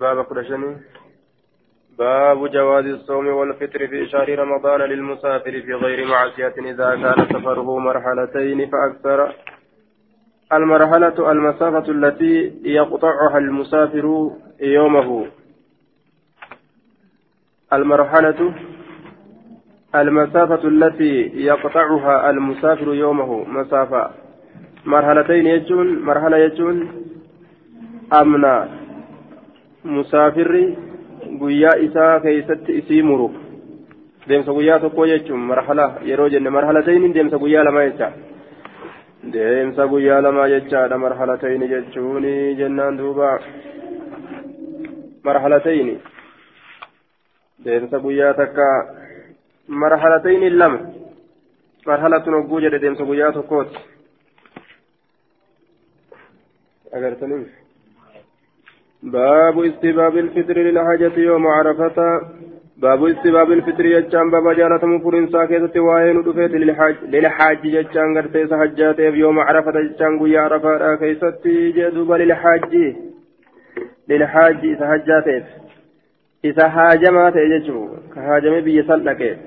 باب قرشني. باب جواز الصوم والفطر في شهر رمضان للمسافر في غير معصية إذا كان سفره مرحلتين فأكثر. المرحلة المسافة التي يقطعها المسافر يومه. المرحلة المسافة التي يقطعها المسافر يومه مسافة. مرحلتين يجون مرحلة يجون أمنا مسافر keessatti isii muru deemsa guyyaa tokko jechuun marhala yeroo jenne marhalatayni deemsa guyyaa lama jecha deemsa guyyaa lama jechaadha marhalatayni jechuun jennaan duuba marhalatayni deemsa guyyaa takka marhalatayni lama marhalatun hogguu jedhe deemsa guyyaa tokkooti أجرتني باب استباب الفطر للحاجة يوم عرفة باب استباب الفطر يجان بابا جارة مفرين ساكتة وين دفيت للحاج للحاج يجان قرتيس حجات يوم عرفة يجان قوي عرفة كيستي جدوب للحاج للحاج إذا حجات إذا هاجمات يججو كهاجم بيسلك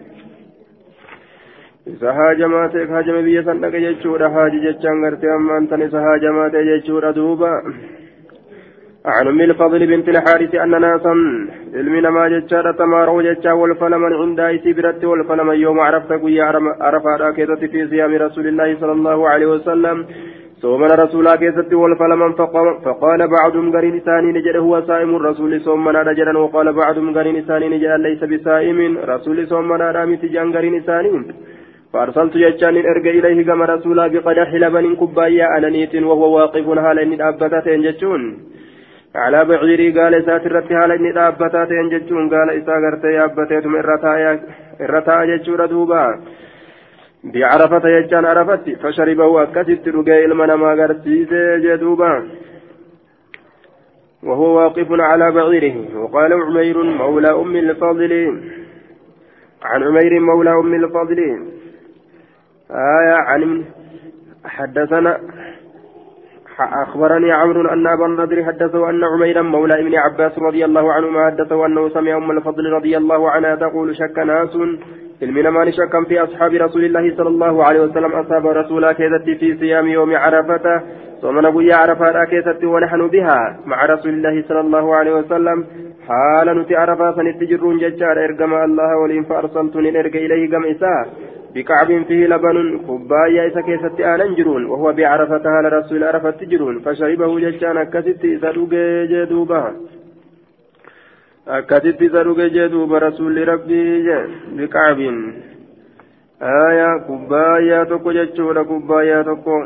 isa haajamaa ta'e haajame biyya san dhaqe jechuudha. Haaji jechaan gartee ammaan tan isa haajamaa ta'e jechuudha duuba. عن ام الفضل بنت الحارث ان ناسا علمنا ما جتشا تماروا جتشا والفلمن عند ايتي برت والفلمن يوم عرفت قيا عرفا في صيام رسول الله صلى الله عليه وسلم صومنا رسولا كيست والفلمن فقال بعضهم قرين ثاني نجد هو صائم الرسول صومنا رجلا وقال بعضهم قرين ثاني نجد ليس بصائم رسول صومنا رامي تجان قرين ثاني فأرسلت جتشان إرجع إليه كما رسولا بقدح لبن كبايا أنانيت وهو واقف هالا إن أبتتين جتشون. على بعيري قال ساترت حال إني dhaabataa ta'en jechuun gaala isaa gartee yaabbateetuma irra taa'a jechuudha duuba بعرفة يجان عرفت فشربه أكست رقي المنا ما قرسيسي جدوبا. وهو واقف على بعيره. وقال عمير مولى أم الفضل. عن عمير مولى أم الفضل. آية عن حدثنا أخبرني عمرو أن أبا النضر حدثه أن عميرا مولى ابن عباس رضي الله عنهما حدثه أنه سمع أم الفضل رضي الله عنها تقول شك ناس علمنا ما شكا في أصحاب رسول الله صلى الله عليه وسلم أصحاب رسول كيدت في صيام يوم عرفة ثم نبوي عرفة كيدت ونحن بها مع رسول الله صلى الله عليه وسلم. حال نتي عرفة سنتجرون ججار إرقم الله ولين فأرسلتني إرق إليه قم إساء بكعب فيه لبن كبايا إسا كيست آلن جرون وهو بعرفة على رسول عرفة تجرون فشربه ججان أكست إسا جدوبا أكست إسا جدوبا رسول ربي بكعب آية كبايا تكو ججولا كبايا تكو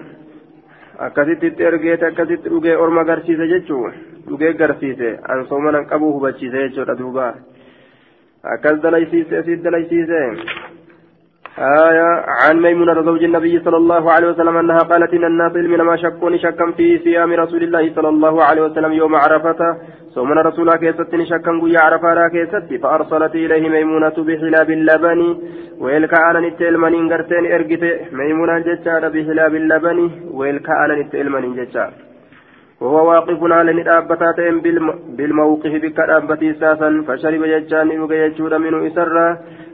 akkasitti ergeete akkasitti dhugee orma garsiise jechuun dhugee garsiise an soomanan qabuu hubachiise jechuudha duuba akkas dalaysiise asitti dalaysiise آية عن ميمونة زوج النبي صلى الله عليه وسلم أنها قالت إن الناس من ما شكوني شكا في صيام رسول الله صلى الله عليه وسلم يوم عرفة. صومنا رسول كيستني شكا قوي عرفة كيستي. فأرسلت إليه ميمونة بحلاب اللبن. ويلك أنا نتلمن قرتين إرقت ميمونة جتشار بحلاب اللبن. ويلك أنا نتلمن جتشار وهو واقف على ندابتات بالموقف بك دابتي ساسا. فشرب جتشان يوغي منه إسرا.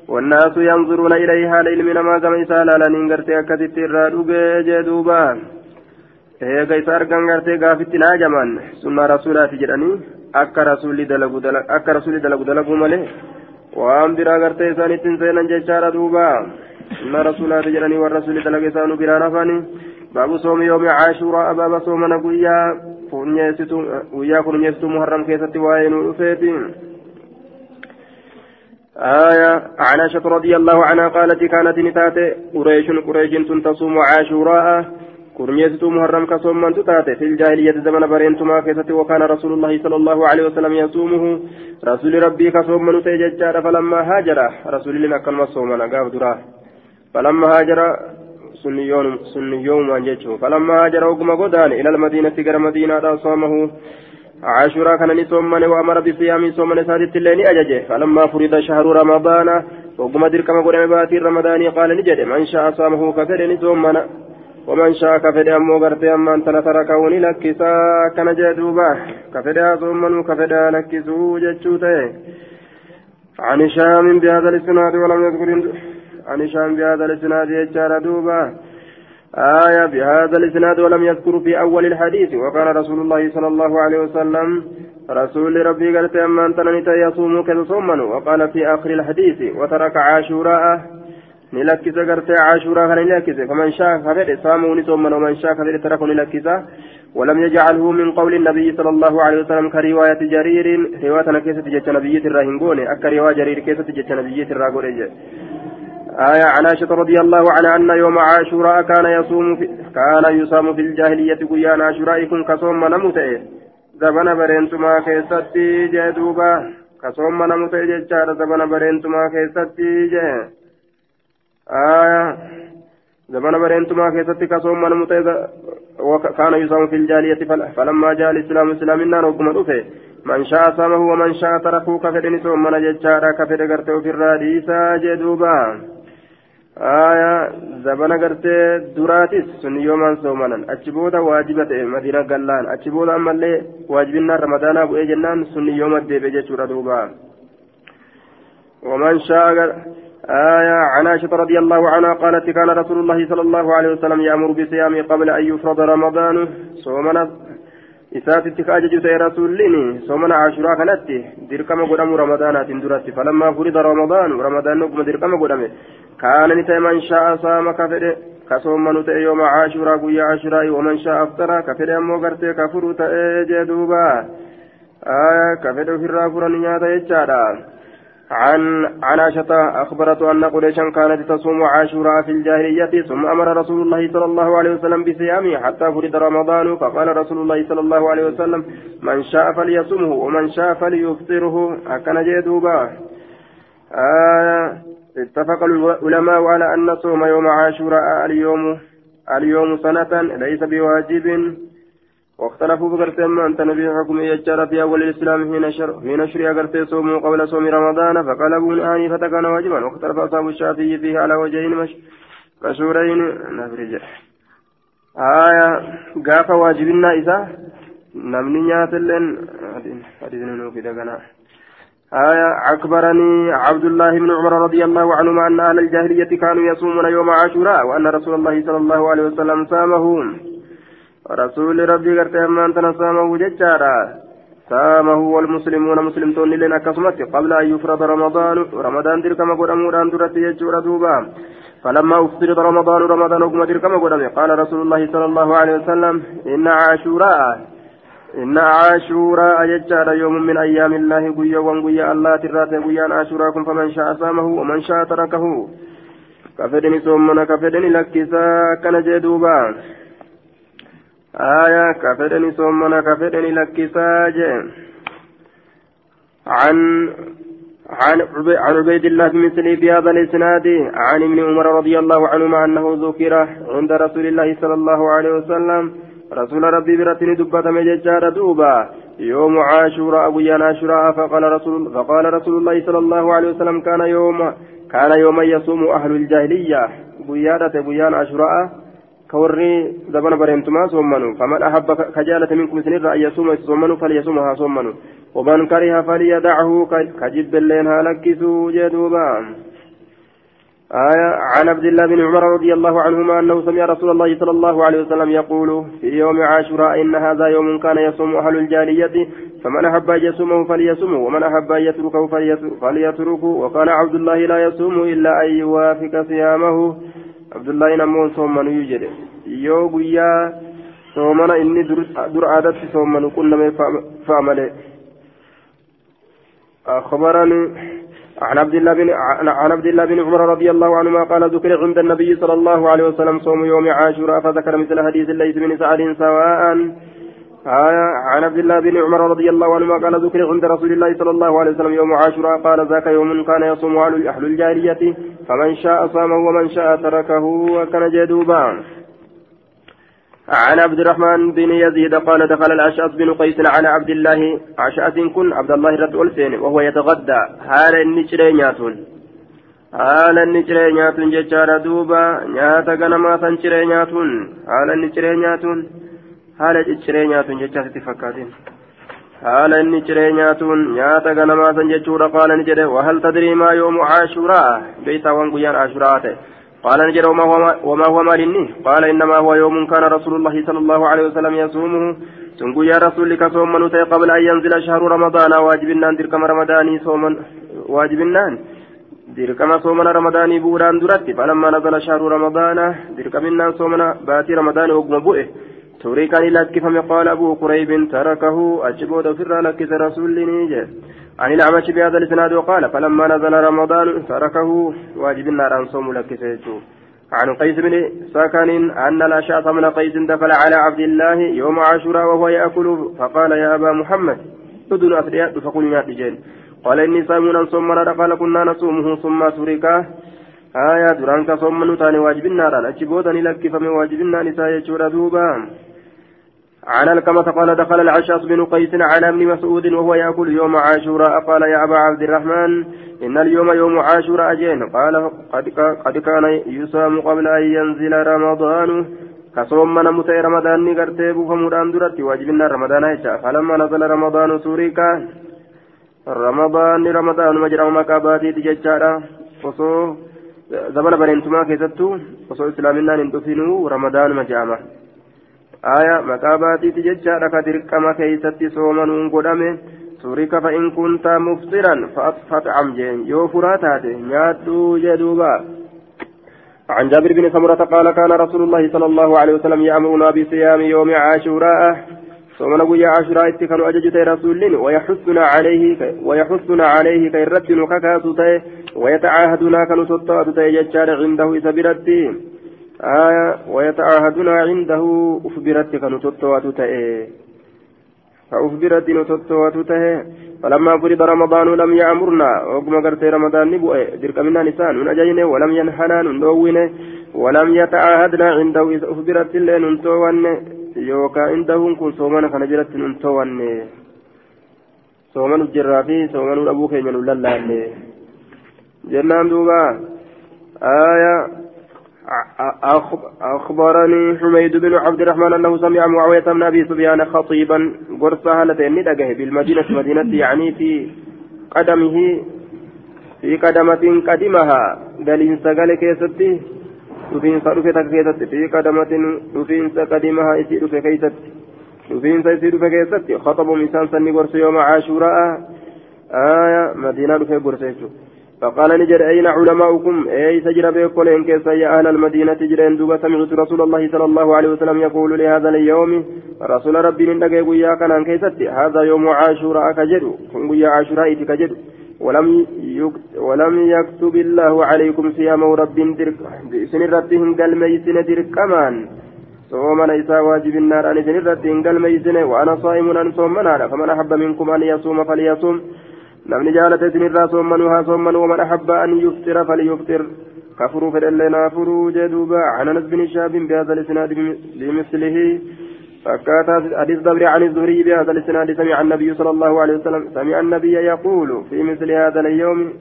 والناس ينظرون إليها لإلم نما كما إسالا لنين قرتي أكتت الرادوغ جدوبا eega isa argan gartee gaafitti naa jamaan sunna rasuulaati jedhanii akka rasuulli dalagu akka rasuulli dalagu dalagu malee waan biraa gartee isaanitti hin seenan jechaadha duuba sunna rasuulaati jedhanii warra rasuulli dalaga isaanu biraan hafanii baabu soomi yoomi caashuuraa abaaba soomana guyyaa guyyaa kunuunyeessituu muharram keessatti waa'ee آية عن عائشة رضي الله عنها قالت كانت نتاتي قريش قريش تصوم عاشوراء. كرميت محرم كصوم من تتاتي في الجاهلية زمن برينتما كيست وكان رسول الله صلى الله عليه وسلم يصومه. رسول ربي كصوم من تججار فلما هاجر رسول الله كلمة صومنا قاب دراه فلما هاجر سنيون سنيون فلما هاجر وقم قدان إلى المدينة قر مدينة صومه عاشوراء كان نصومن وأمر بصيام صومن سادت الليل أججه. فلما فرض شهر رمضان وقم دركم قرم باتي رمضان قال نجد. من شاء صامه كفر نصومن ومن شاء كفد أمو غرتي أما أنت تركه لكسا كان جدوبا كفد أصومن كفد لكسو جتشوته عن هشام بهذا الإسناد ولم يذكر. عن هشام بهذا الإسناد يجار دوبا آية بهذا الإسناد ولم يذكر في أول الحديث. وقال رسول الله صلى الله عليه وسلم رسول ربي قالت أما أنت يصوم كتصومن وقال في آخر الحديث وترك عاشوراء. نلكس قرت عاشوراء نلكس فمن شاء كفر صامه نصومن ومن شاء كفر تركه نلكس ولم يجعله من قول النبي صلى الله عليه وسلم كرواية جرير. رواية كيسة جت نبية الراهنقون أكا رواية جرير كيسة جت نبية الراهنقون آية عن عائشة رضي الله عنها أن يوم عاشوراء كان يصوم في كان يصام في الجاهلية قيان عاشوراء كصوم نموتئ زبنا برينتما كيستي جدوبا كصوم نموتئ جتشار زبنا برينتما كيستي جه آية. زمن برينتما كيستي كصوم نموتئ وكان يصام في الجاهلية فلما جاء الإسلام إسلامنا نقم رفه من شاء صامه ومن شاء تركه كفدني صوم من جتشار كفد قرته في الراديسا جدوبا آية زبنا قرتي دراتيس سن يوما سومنا أتشبودا واجبة مدينة قلان أتشبودا أما اللي واجبنا رمضان أبو جنان سن يوم الديبي جتشورا دوبا ومن شاء آية عن عائشة رضي الله عنها قالت كان رسول الله صلى الله عليه وسلم يأمر بصيام قبل أن يفرض رمضان صومنا isaatitti ka ajaju ta'e rasuulliin soomana ashuraa kanatti dirqama godhamu ramadaanaatiin duratti. Falammaa furida ramadaanu ramadaan ogguma dirqama godhame. Kaana ni ta'e man shaa'a ka fedhe ka soomanu ta'e yooma ashuraa guyyaa ashuraa'i waman shaa'a aftara ka fedhe ammoo gartee ka furu ta'e jee duuba. Ka fedhe ofirraa furan nyaata jechaadha عن عن عائشة أخبرته أن قريشا كانت تصوم عاشوراء في الجاهلية ثم أمر رسول الله صلى الله عليه وسلم بصيامه حتى فرد رمضان فقال رسول الله صلى الله عليه وسلم من شاء فليصمه ومن شاء فليفطره. أكن جدوبا آه اتفق العلماء على أن صوم يوم عاشوراء اليوم اليوم سنة ليس بواجب. واختلفوا بقرت أما أنت نبي حكم يجار في أول الإسلام حين شر حين شرع قرت صوم قبل صوم رمضان فقال أبو الآن فكان واجبا. واختلف أصحاب الشافعي فيه على وجهين مش مشهورين. نفرج آية قاف واجبنا إذا نمني نياتلن حديث في دقنا آية أكبرني عبد الله بن عمر رضي الله عنهما أن أهل الجاهلية كانوا يصومون يوم عاشوراء وأن رسول الله صلى الله عليه وسلم صامه رسول ربي قرت أمان تنصامه ججارا صامه والمسلمون مسلمتون لنا كسمت قبل أن يفرض رمضان. رمضان تلك ما قد أموران درت يجور دوبا. فلما افترض رمضان رمضان وقم تلك ما قد قال رسول الله صلى الله عليه وسلم إن عاشوراء إن عاشوراء ججار يوم من أيام الله قيا وانقيا الله ترات قيا عاشوراكم فمن شاء صامه ومن شاء تركه. كفدني ثم كفدني لكسا كان جدوبا آية كفدني صومنا كفدني لكساج. عن عن عن عبيد الله بمثله بهذا الإسناد عن ابن عمر رضي الله عنهما أنه ذكر عند رسول الله صلى الله عليه وسلم رسول ربي برتني دبة مججار دوبا يوم عاشوراء أبو عاشوراء فقال رسول فقال رسول الله صلى الله عليه وسلم كان يوم كان يوم يصوم أهل الجاهلية. بيادة بيان عاشوراء كوري زبنا بريمتما صومنوا فمن أحب كجالة منكم سنرى أن يصوم صومنوا فليصومها صومنوا ومن كره فليدعه كجب اللين هلكسوا جدوبا. آية عن عبد الله بن عمر رضي الله عنهما أنه سمع رسول الله صلى الله عليه وسلم يقول في يوم عاشوراء إن هذا يوم كان يصوم أهل الجاهلية فمن أحب أن يصومه فليصومه ومن أحب أن يتركه فليتركه. وكان عبد الله لا يصوم إلا أن يوافق صيامه. Abdullaahi ammoo soommanuu jedhe. Yoo guyyaa soomana inni dur aadatti soomanu qunname fa'a malee أخبرني عن عبد الله بن عن عبد الله بن عمر رضي الله عنهما قال ذكر عند النبي صلى الله عليه وسلم صوم يوم عاشوراء فذكر مثل حديث ليس بن سعد سواء آية عن عبد الله بن عمر رضي الله عنهما قال ذكر عند رسول الله صلى الله عليه وسلم يوم عاشوراء قال ذاك يوم كان يصوم أهل الجارية فمن شاء صامه ومن شاء تركه وكان جدوبا. عن عبد الرحمن بن يزيد قال دخل الأشعث بن قيس على عبد الله عشاء كن عبد الله رد ألسين وهو يتغدى. هال nyaatuun jechaadha duuba nyaata ganamaa san ciree nyaatuun haala inni ciree nyaatuun haala cicciree nyaatuun jecha sitti fakkaatin haala inni ciree nyaatuun nyaata ganamaa san jechuudha qaala ni jedhe. Wahal tadrii maa yoomu caashuraa beeytaawwan guyyaan caashuraa ta'e. قال نجد وما هو مالني قال انما هو يوم كان رسول الله صلى الله عليه وسلم يصومه تنقو يا رسول لك صوما قبل ان ينزل شهر رمضان واجبنا دركم رمضاني صوما واجبنا دركم صومنا رمضاني بوران درتي فلما نزل شهر رمضان دركمنا صومنا باتي رمضان وقم بؤه توريكاني لكفم قال ابو قريب تركه اجبود فر لكس رسول نيجي عن الأعمش بهذا الإسناد وقال فلما نزل رمضان تركه واجب النار أن صوم لك عن قيس بن سكن أن الأشعث من قيس دخل على عبد الله يوم عاشوراء وهو يأكل فقال يا أبا محمد أذن أثرياء فقلنا رجال قال إني صائم ثم قال كنا نصومه ثم تركه آية درانك صوم نتاني واجب النار أجبوتني لك فمن واجب النار سايجور دوبا عن الكمة قال دخل العشاص بن قيس على ابن مسعود وهو يأكل يوم عاشوراء. قال يا أبا عبد الرحمن إن اليوم يوم عاشوراء أجين قال قد, كان يصام قبل أن ينزل رمضان. كصوم من متى رمضان نقرتي بفمودان درتي واجبنا رمضان هيشا فلما نزل رمضان سوريكا رمضان رمضان مجرى مكاباتي تججارا. وصو زمن برينتما كيستو. وصو إسلامنا ننتفنوا رمضان مجامع. Baatiiti jechaadha ka dirqama keeysatti soomanuun godhame. Surika fa in kunta muftiran fatcam jeen. Yoo furaa taate jedhuuba عن جابر بن سمرة قال كان رسول الله صلى الله عليه وسلم يأمرنا بصيام يوم عاشوراء صومنا ويا عاشوراء اتكنوا أججت رسول ويحثنا عليه ويحثنا عليه كي رد نكاكاتو ويتعاهدنا كانوا تطاعتو عنده إذا بردين آية ويتعاهدون عنده أخبرت كنتوتوات تأي فأخبرت نتوتوات تأي فلما فرض رمضان لم يأمرنا. وقم قرت رمضان نبوء. درك منا نسان. من أجينه ولم ينحنا ندوينه ولم يتعاهدنا عنده. إذا أخبرت اللي ننتوان يوكا عندهم كن صومنا فنجرت ننتوان صومنا الجرافي صومنا أبوك من الله جنان دوبا. آية أخبرني حميد بن عبد الرحمن أنه سمع معاوية بن أبي سفيان خطيبا قرصها لتين ندقه بالمدينة مدينة يعني في قدمه في قدمة قدمها قال سقال كيستي dhufe takka keessatti fi qadamatin dhufiinsa qadimaha isii dhufe keessatti dhufiinsa isii dhufe keessatti khaxabuun isaan sanni gorse yooma caashuuraa madiinaa dhufe gorse jechuudha فقال نجد أين علماؤكم؟ أي سجر بيقول إن كيس يا أهل المدينة جرين دوبا سمعت رسول الله صلى الله عليه وسلم يقول لهذا اليوم رسول ربي من دقي قويا كان كيستي هذا يوم عاشوراء كجد كن قويا عاشوراء كجد ولم ولم يكتب الله عليكم صيام رب سن ربهم قال ميسن درك كمان صوم ليس واجب النار أن سن ربهم قال ميسن وأنا صائم أن صوم فمن أحب منكم أن يصوم فليصوم. Namni jaalate isinirraa soommanuu haa soommanuu waman ahabba an yuftira falyuftir. كفروا فدلنا فروا جدوبا عن انس بن شهاب بهذا الاسناد بمثله فكات حديث دبر عن الزهري بهذا الاسناد سمع النبي صلى الله عليه وسلم سمع النبي يقول في مثل هذا اليوم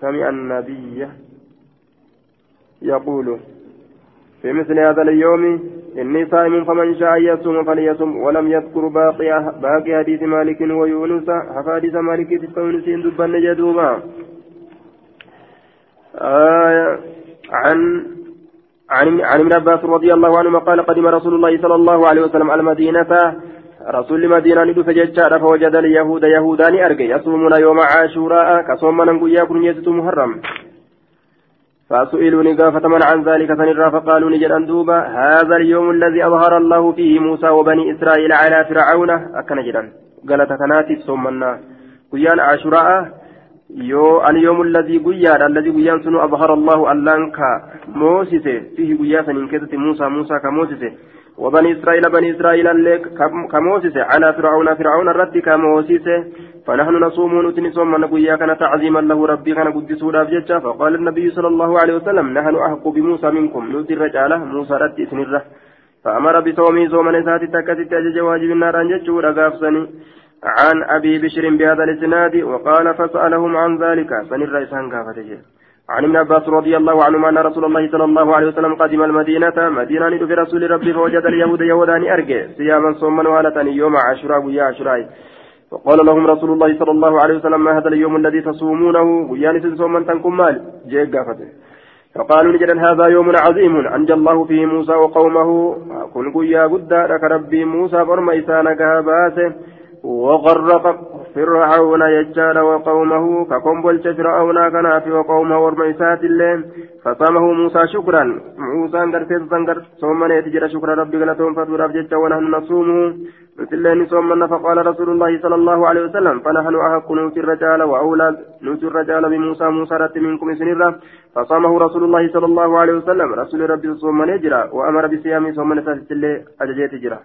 سمع النبي يقول في مثل هذا اليوم إني صائم فمن شاء يصوم فليصم ولم يذكر باقي باقي حديث مالك ويونس. حديث مالك تستونس دبن جدوبا. آه عن عن عن ابن عباس رضي الله عنهما قال قدم رسول الله صلى الله عليه وسلم المدينة. رسول المدينة ندف ججار فوجد اليهود يهودان أرجي يصومون يوم عاشوراء. كصوم من قياكم يزت محرم. فسئلوا نقافة من عن ذلك فنرى فقالوا نجد دوبا هذا اليوم الذي أظهر الله فيه موسى وبني إسرائيل على فرعون. أكن جدا. قالت كناتي صومنا قيان عاشوراء. يو اليوم الذي قيان الذي قيان سنو أظهر الله ألانك موسيس فيه قياسا إن موسى موسى كموسيس وبني إسرائيل بني إسرائيل كموسيس على فرعون فرعون الرد كموسيس فنحن نصوم نتني صوم نقول كان تعظيما له ربي كان قدس ججا فقال النبي صلى الله عليه وسلم نحن أحق بموسى منكم. نؤتي الرجالة موسى رد سنرة فأمر بصومي صوم نسات تكتت أجج واجب النار أن جتشور عن أبي بشر بهذا الإسناد وقال فسألهم عن ذلك. سنرة إسان قافته عن ابن عباس رضي الله عنهما أن رسول الله صلى الله عليه وسلم قدم المدينة مدينة في رسول ربي فوجد اليهود يهودان أرجع صياما صوما والة يوم عاشوراء ويا عاشوراء. فقال لهم رسول الله صلى الله عليه وسلم ما هذا اليوم الذي تصومونه؟ ويان صوما تنكم مال جيك قافته فقالوا نجد هذا يوم عظيم أنجى الله فيه موسى وقومه. كن قيا لك ربي موسى فرما إسانك باسه وغرق فرعون يجال وقومه كقوم بلش فرعون في وقومه ورميسات اللين فصامه موسى شكرا. موسى قرسيت سنقر صومنا يتجر شكرا ربي قلتهم فتورا بجت ونحن نصومه مثل صومنا فقال رسول الله صلى الله عليه وسلم. فنحن أحق نوتي الرجال وأولاد نوتي الرجال بموسى موسى رت منكم سنرا فصامه رسول الله صلى الله عليه وسلم. رسول ربي صومنا يجرى وأمر بصيام أججيت جرى.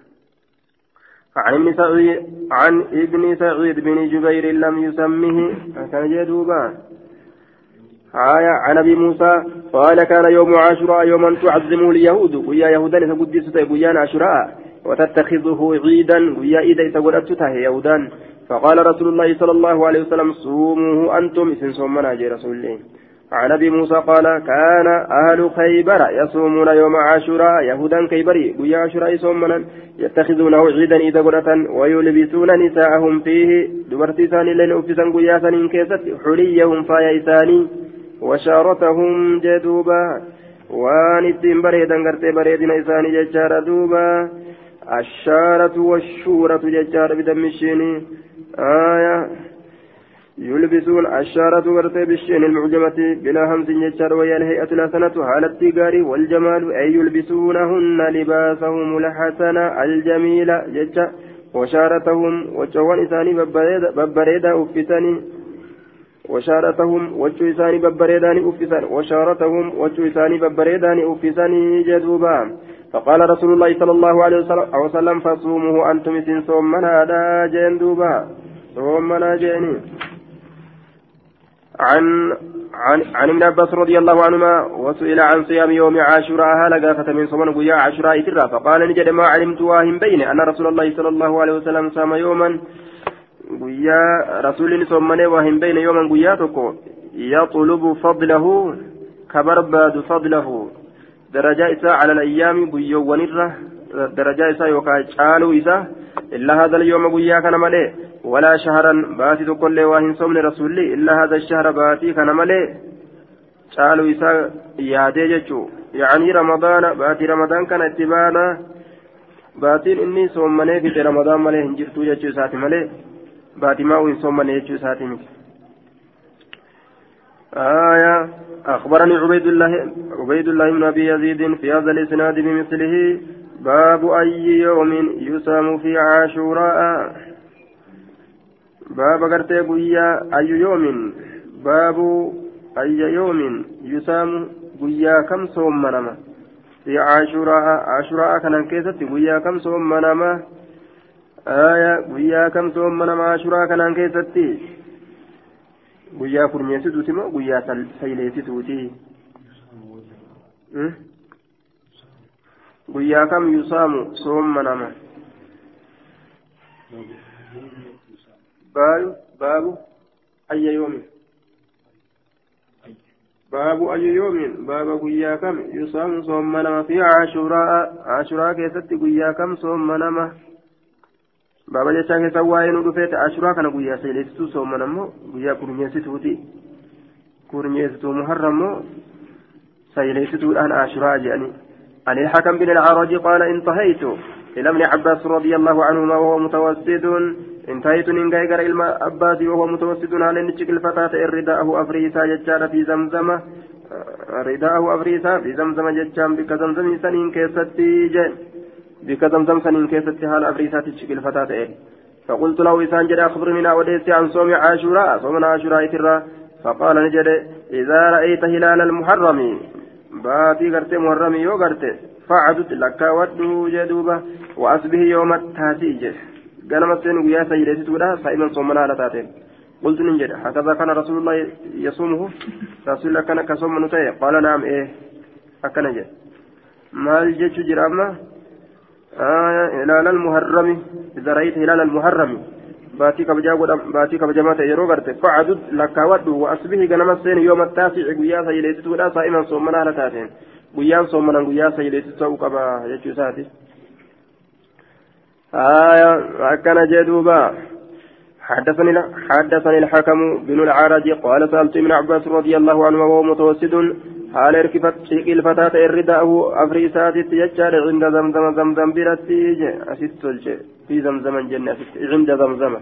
عن ابن سعيد عن ابن سعيد بن جبير لم يسمه. كان جدوبا آية عن أبي موسى قال كان يوم عاشوراء يوما تعظمه اليهود. ويا يهودا تقدس ويا عاشوراء. وتتخذه عيدا ويا اذا تقولت يهودا. فقال رسول الله صلى الله عليه وسلم صوموه أنتم. اسم صومنا جي رسول الله. عن أبي موسى قال كان أهل خيبر يصومون يوم عاشوراء يهودا كيبري ويا عاشوراء يصومون يتخذونه عيدا إذا قرة ويلبسون نساءهم فيه دبرتي ثاني لين اوفيسا قيا ثاني كيست حليهم فايا ثاني وشارتهم جدوبا وان الدين بريدا قرتي بريدنا إساني ججار دوبا الشارة والشورة ججار بدم الشيني. آية يلبسون الشارة ورثة بالشين المعجمة بلا همز يجار وهي الهيئة الحسنة على التجار والجمال أي يلبسونهن لباسهم الحسن الجميل ججا وشارتهم وجوان إساني ببريدا أفتني وشارتهم وجو إساني ببريدان أفسان وشارتهم وجو إساني ببريدان أفسان جدوبا فقال رسول الله صلى الله عليه وسلم فصومه أنتم سن صومنا دا جندوبا. صومنا جيني. عن عن عن ابن عباس رضي الله عنهما وسئل عن صيام يوم عاشوراء هل قافة من صوم قيا عاشوراء ترى فقال نجد ما علمت واهم بين أن رسول الله صلى الله عليه وسلم صام يوما قيا رسول صومني واهم بين يوما قيا تكو يطلب فضله كبرباد فضله. درجة إساء على الأيام قيو ونرة درجة إساء شالو إساء إلا هذا اليوم قيا كان ملئ. ولا شهرا باتي تقول واهن صوم رسولي إلا هذا الشهر باتي كان ملي. قالوا إسا يادي جتشو يعني رمضان باتي رمضان كان اتبانا. باتين إني صوم مني في رمضان ملي هنجرتو جتشو ساتي ملي. باتي ما وين صوم مني جتشو ساتي ملي. آية. أخبرني عبيد الله عبيد الله بن أبي يزيد في هذا الإسناد بمثله. باب أي يوم يسام في عاشوراء. باب غرتي قويا أي يوم باب أي يوم يسام قويا كم صوم منما في عاشوراء عاشوراء كان كيست قويا كم صوم منما آية قويا كم صوم منما عاشوراء كان كيست guyyaa kurmeessituuti moo guyyaa sayleessituuti guyyaa kam yusaamu soommanama باب باب أي يوم؟ باب أي يوم؟ باب guyyaa kam؟ يصام soommanama في عاشوراء عاشوراء keessatti guyyaa kam soommanama؟ بابا جشا كيسا واين ودفيت عاشوراء كان قيا سيليستو صوم نما قيا كرنيستوتي كرنيستو محرم سيليستو الآن عاشوراء جاني. عن الحكم بن العرج قال انتهيت إلى ابن عباس رضي الله عنهما وهو متوسد. انتهيت من غير علم أباسي وهو متوسد على نشك الفتاة رداءه أفريسا ججال في زمزم رداءه أفريسا في زمزم ججام بك زمزم سنين كيستي بك زمزم سنين كيستي حال أفريسا تشك الفتاة فقلت له إسان جد أخبرني وديسي عن صوم عاشوراء صوم عاشوراء ترى فقال نجد إذا رأيت هلال المحرم باتي غرتي محرم يو غرتي فعدت لك ودو جدوبة وأصبه يوم التاسي قال مسين ويا سيدتي تودا صائما صومنا على تاتين قلت ننجد هكذا كان رسول الله يصومه رسول الله كان كصوم نتاي قال نعم إيه أكن جد ما الجيش جرامة آه هلال المحرم إذا رأيت هلال المحرم باتي كبجا باتي كبجا متى يرو غرت فعدد لكاود وأصبه غنم السين يوم التاسع قيا سيليت تودا صائما صومنا لتاتين قيا صومنا قيا سيليت تو قبا يجو ساتي آية أكن جدوبا. حدثني حدثني الحكم بن العرج قال سألت ابن عباس رضي الله عنه وهو متوسد حال ركبت شيق الفتاة الرداء أفريسات يجار عند زمزم زمزم برتي أسيت في زمزم الجنة عند زمزم.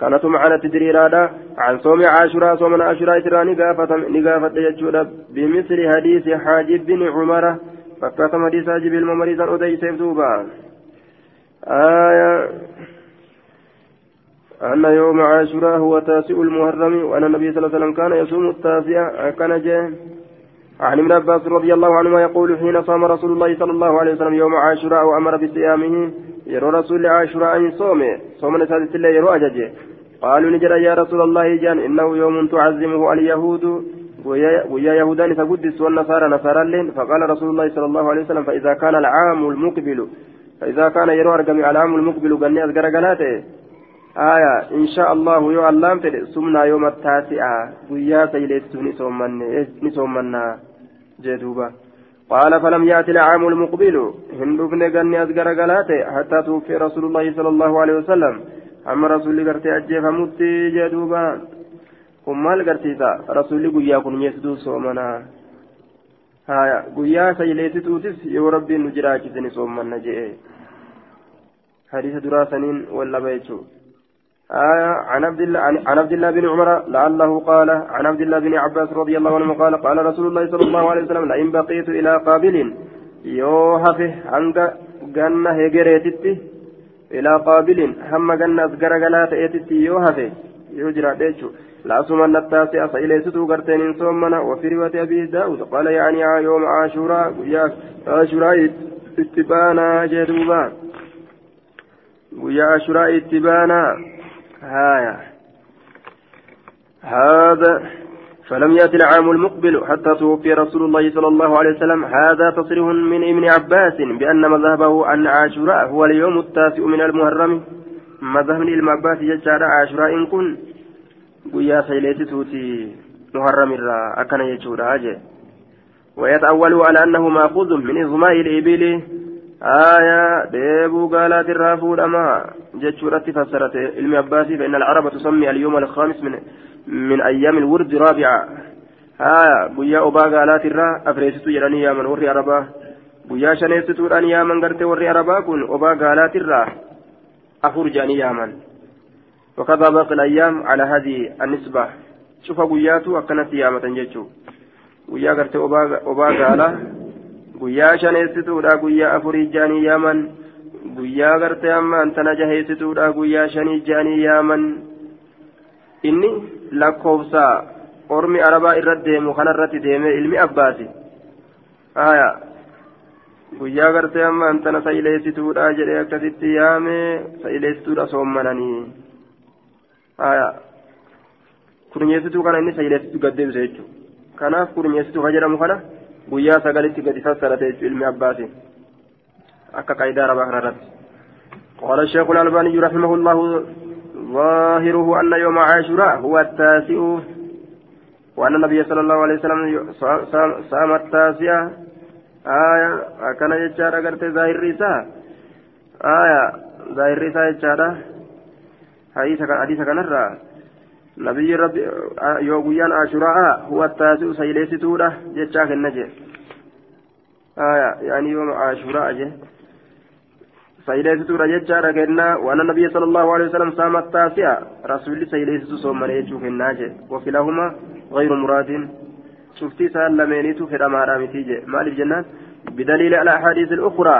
كانت معنا تدريرادا عن صوم عاشوراء صوم عاشوراء ترى نقافة نقافة يجود بمثل حديث حاجب بن عمر. فكاتم حديث حاجب الممريزا أدي سيف دوبا آية أن يوم عاشوراء هو تاسع المحرم وأن النبي صلى الله عليه وسلم كان يصوم التاسع كان جاء عن ابن عباس رضي الله عنهما يقول حين صام رسول الله صلى الله عليه وسلم يوم عاشوراء وأمر بصيامه يرى رسول عاشوراء أن صومه صوم نسادة الله يرى أججه قالوا نجرى يا رسول الله جان إنه يوم تعزمه اليهود ويا يهودان فقدس والنصارى نصارى فقال رسول الله صلى الله عليه وسلم فإذا كان العام المقبل فإذا كان يرى أرقم العام المقبل قال أذكر آية إن شاء الله يو اللام فد سمنا يوم التاسعة ويا سيلت نسومنا جدوبا قال فلم يأتي العام المقبل هندوك نغني أذكر قلاته حتى توفي رسول الله صلى الله عليه وسلم. أما رسول قرتي أجيف متي جدوبا هم مال قرتيسا رسول قيا كن يسدو سومنا هايا قيا سيلت توتس يو ربي نجراجز نسومنا جئ. حديث دراسنين ولا بيتشو. آية عن عبد الله عن عبد الله بن عمر لعله قال عن عبد الله بن عباس رضي الله عنه قال قال رسول الله صلى الله عليه وسلم لئن بقيت إلى قابل يوهفه عنك جنة هجريتتي إلى قابل هم جنة غرغلات إتتي يوهفه. يجرى ديتشو لا سمن التاسع فإليستو قرتين صومنا وفي رواية أبي داود قال يعني يوم عاشوراء عاشوراء اتبانا جدوبان ويا عاشوراء اتبانا. هايا. هذا فلم يأتي العام المقبل حتى توفي رسول الله صلى الله عليه وسلم. هذا تصريح من ابن عباس بأن مذهبه أن عاشوراء هو اليوم التاسع من المحرم. مذهب ابن عباس يجعل عاشوراء إن كن. ويا سيليتي توتي محرم الرا أكن يجورا ويتأول على أنه مأخوذ من إظماء الإبل. آية ديبو قالت الرافود أما جتشورتي فسرت علم عباسي فإن العرب تسمي اليوم الخامس من من أيام الورد رابعة آية بويا أبا قالت الرا أفريستو يراني يا من وري عربا بويا شنيستو راني يا من قرت وري عربا كن أبا قالت الرا أفور جاني يا من وكذا باقي الأيام على هذه النسبة شوف بوياتو أكنت يا متنجتشو بويا قرت أبا أبا قالت guyyaa shaneessituudha guyyaa afurii jaanii yaaman? Guyyaa gartee amma antana jaheessituudha guyyaa shanii jaanii yaaman? Inni lakkoofsa ormi arabaa irra deemu kanarratti deeme ilmi abbaasi haya guyyaa gartee amma antana sa'ileessituudha jedhee akkasitti yaame sa'ileessituudha soommananii. Haya kurnyeessituu kana inni sa'ileessituu gaddeebise jechuudha kanaaf kurnyeessituu ka jedhamu kana. Guyyaa sagalitti gadi fassarate jechuun ilmi abbaati akka qaayidaa rabaa kanarratti قال الشيخ الألباني رحمه الله ظاهره أن يوم عاشوراء هو التاسع وأن النبي صلى الله عليه وسلم صام التاسع آية كان يجارة قرت ظاهر رسالة آية ظاهر رسالة يجارة حديث كان الرّا نبي ربي يوغيان عاشوراء هو التاسع سيليستودا جتشاك النجي آية يعني يوم عاشوراء جه سيليستودا جتشاك كنا وأن النبي صلى الله عليه وسلم صام التاسع رسول سيليستو صوم يجوك الناجي وكلاهما غير مراد شفتي سال لمينيتو في الأمارة متيجي مال الجنات بدليل الأحاديث الأخرى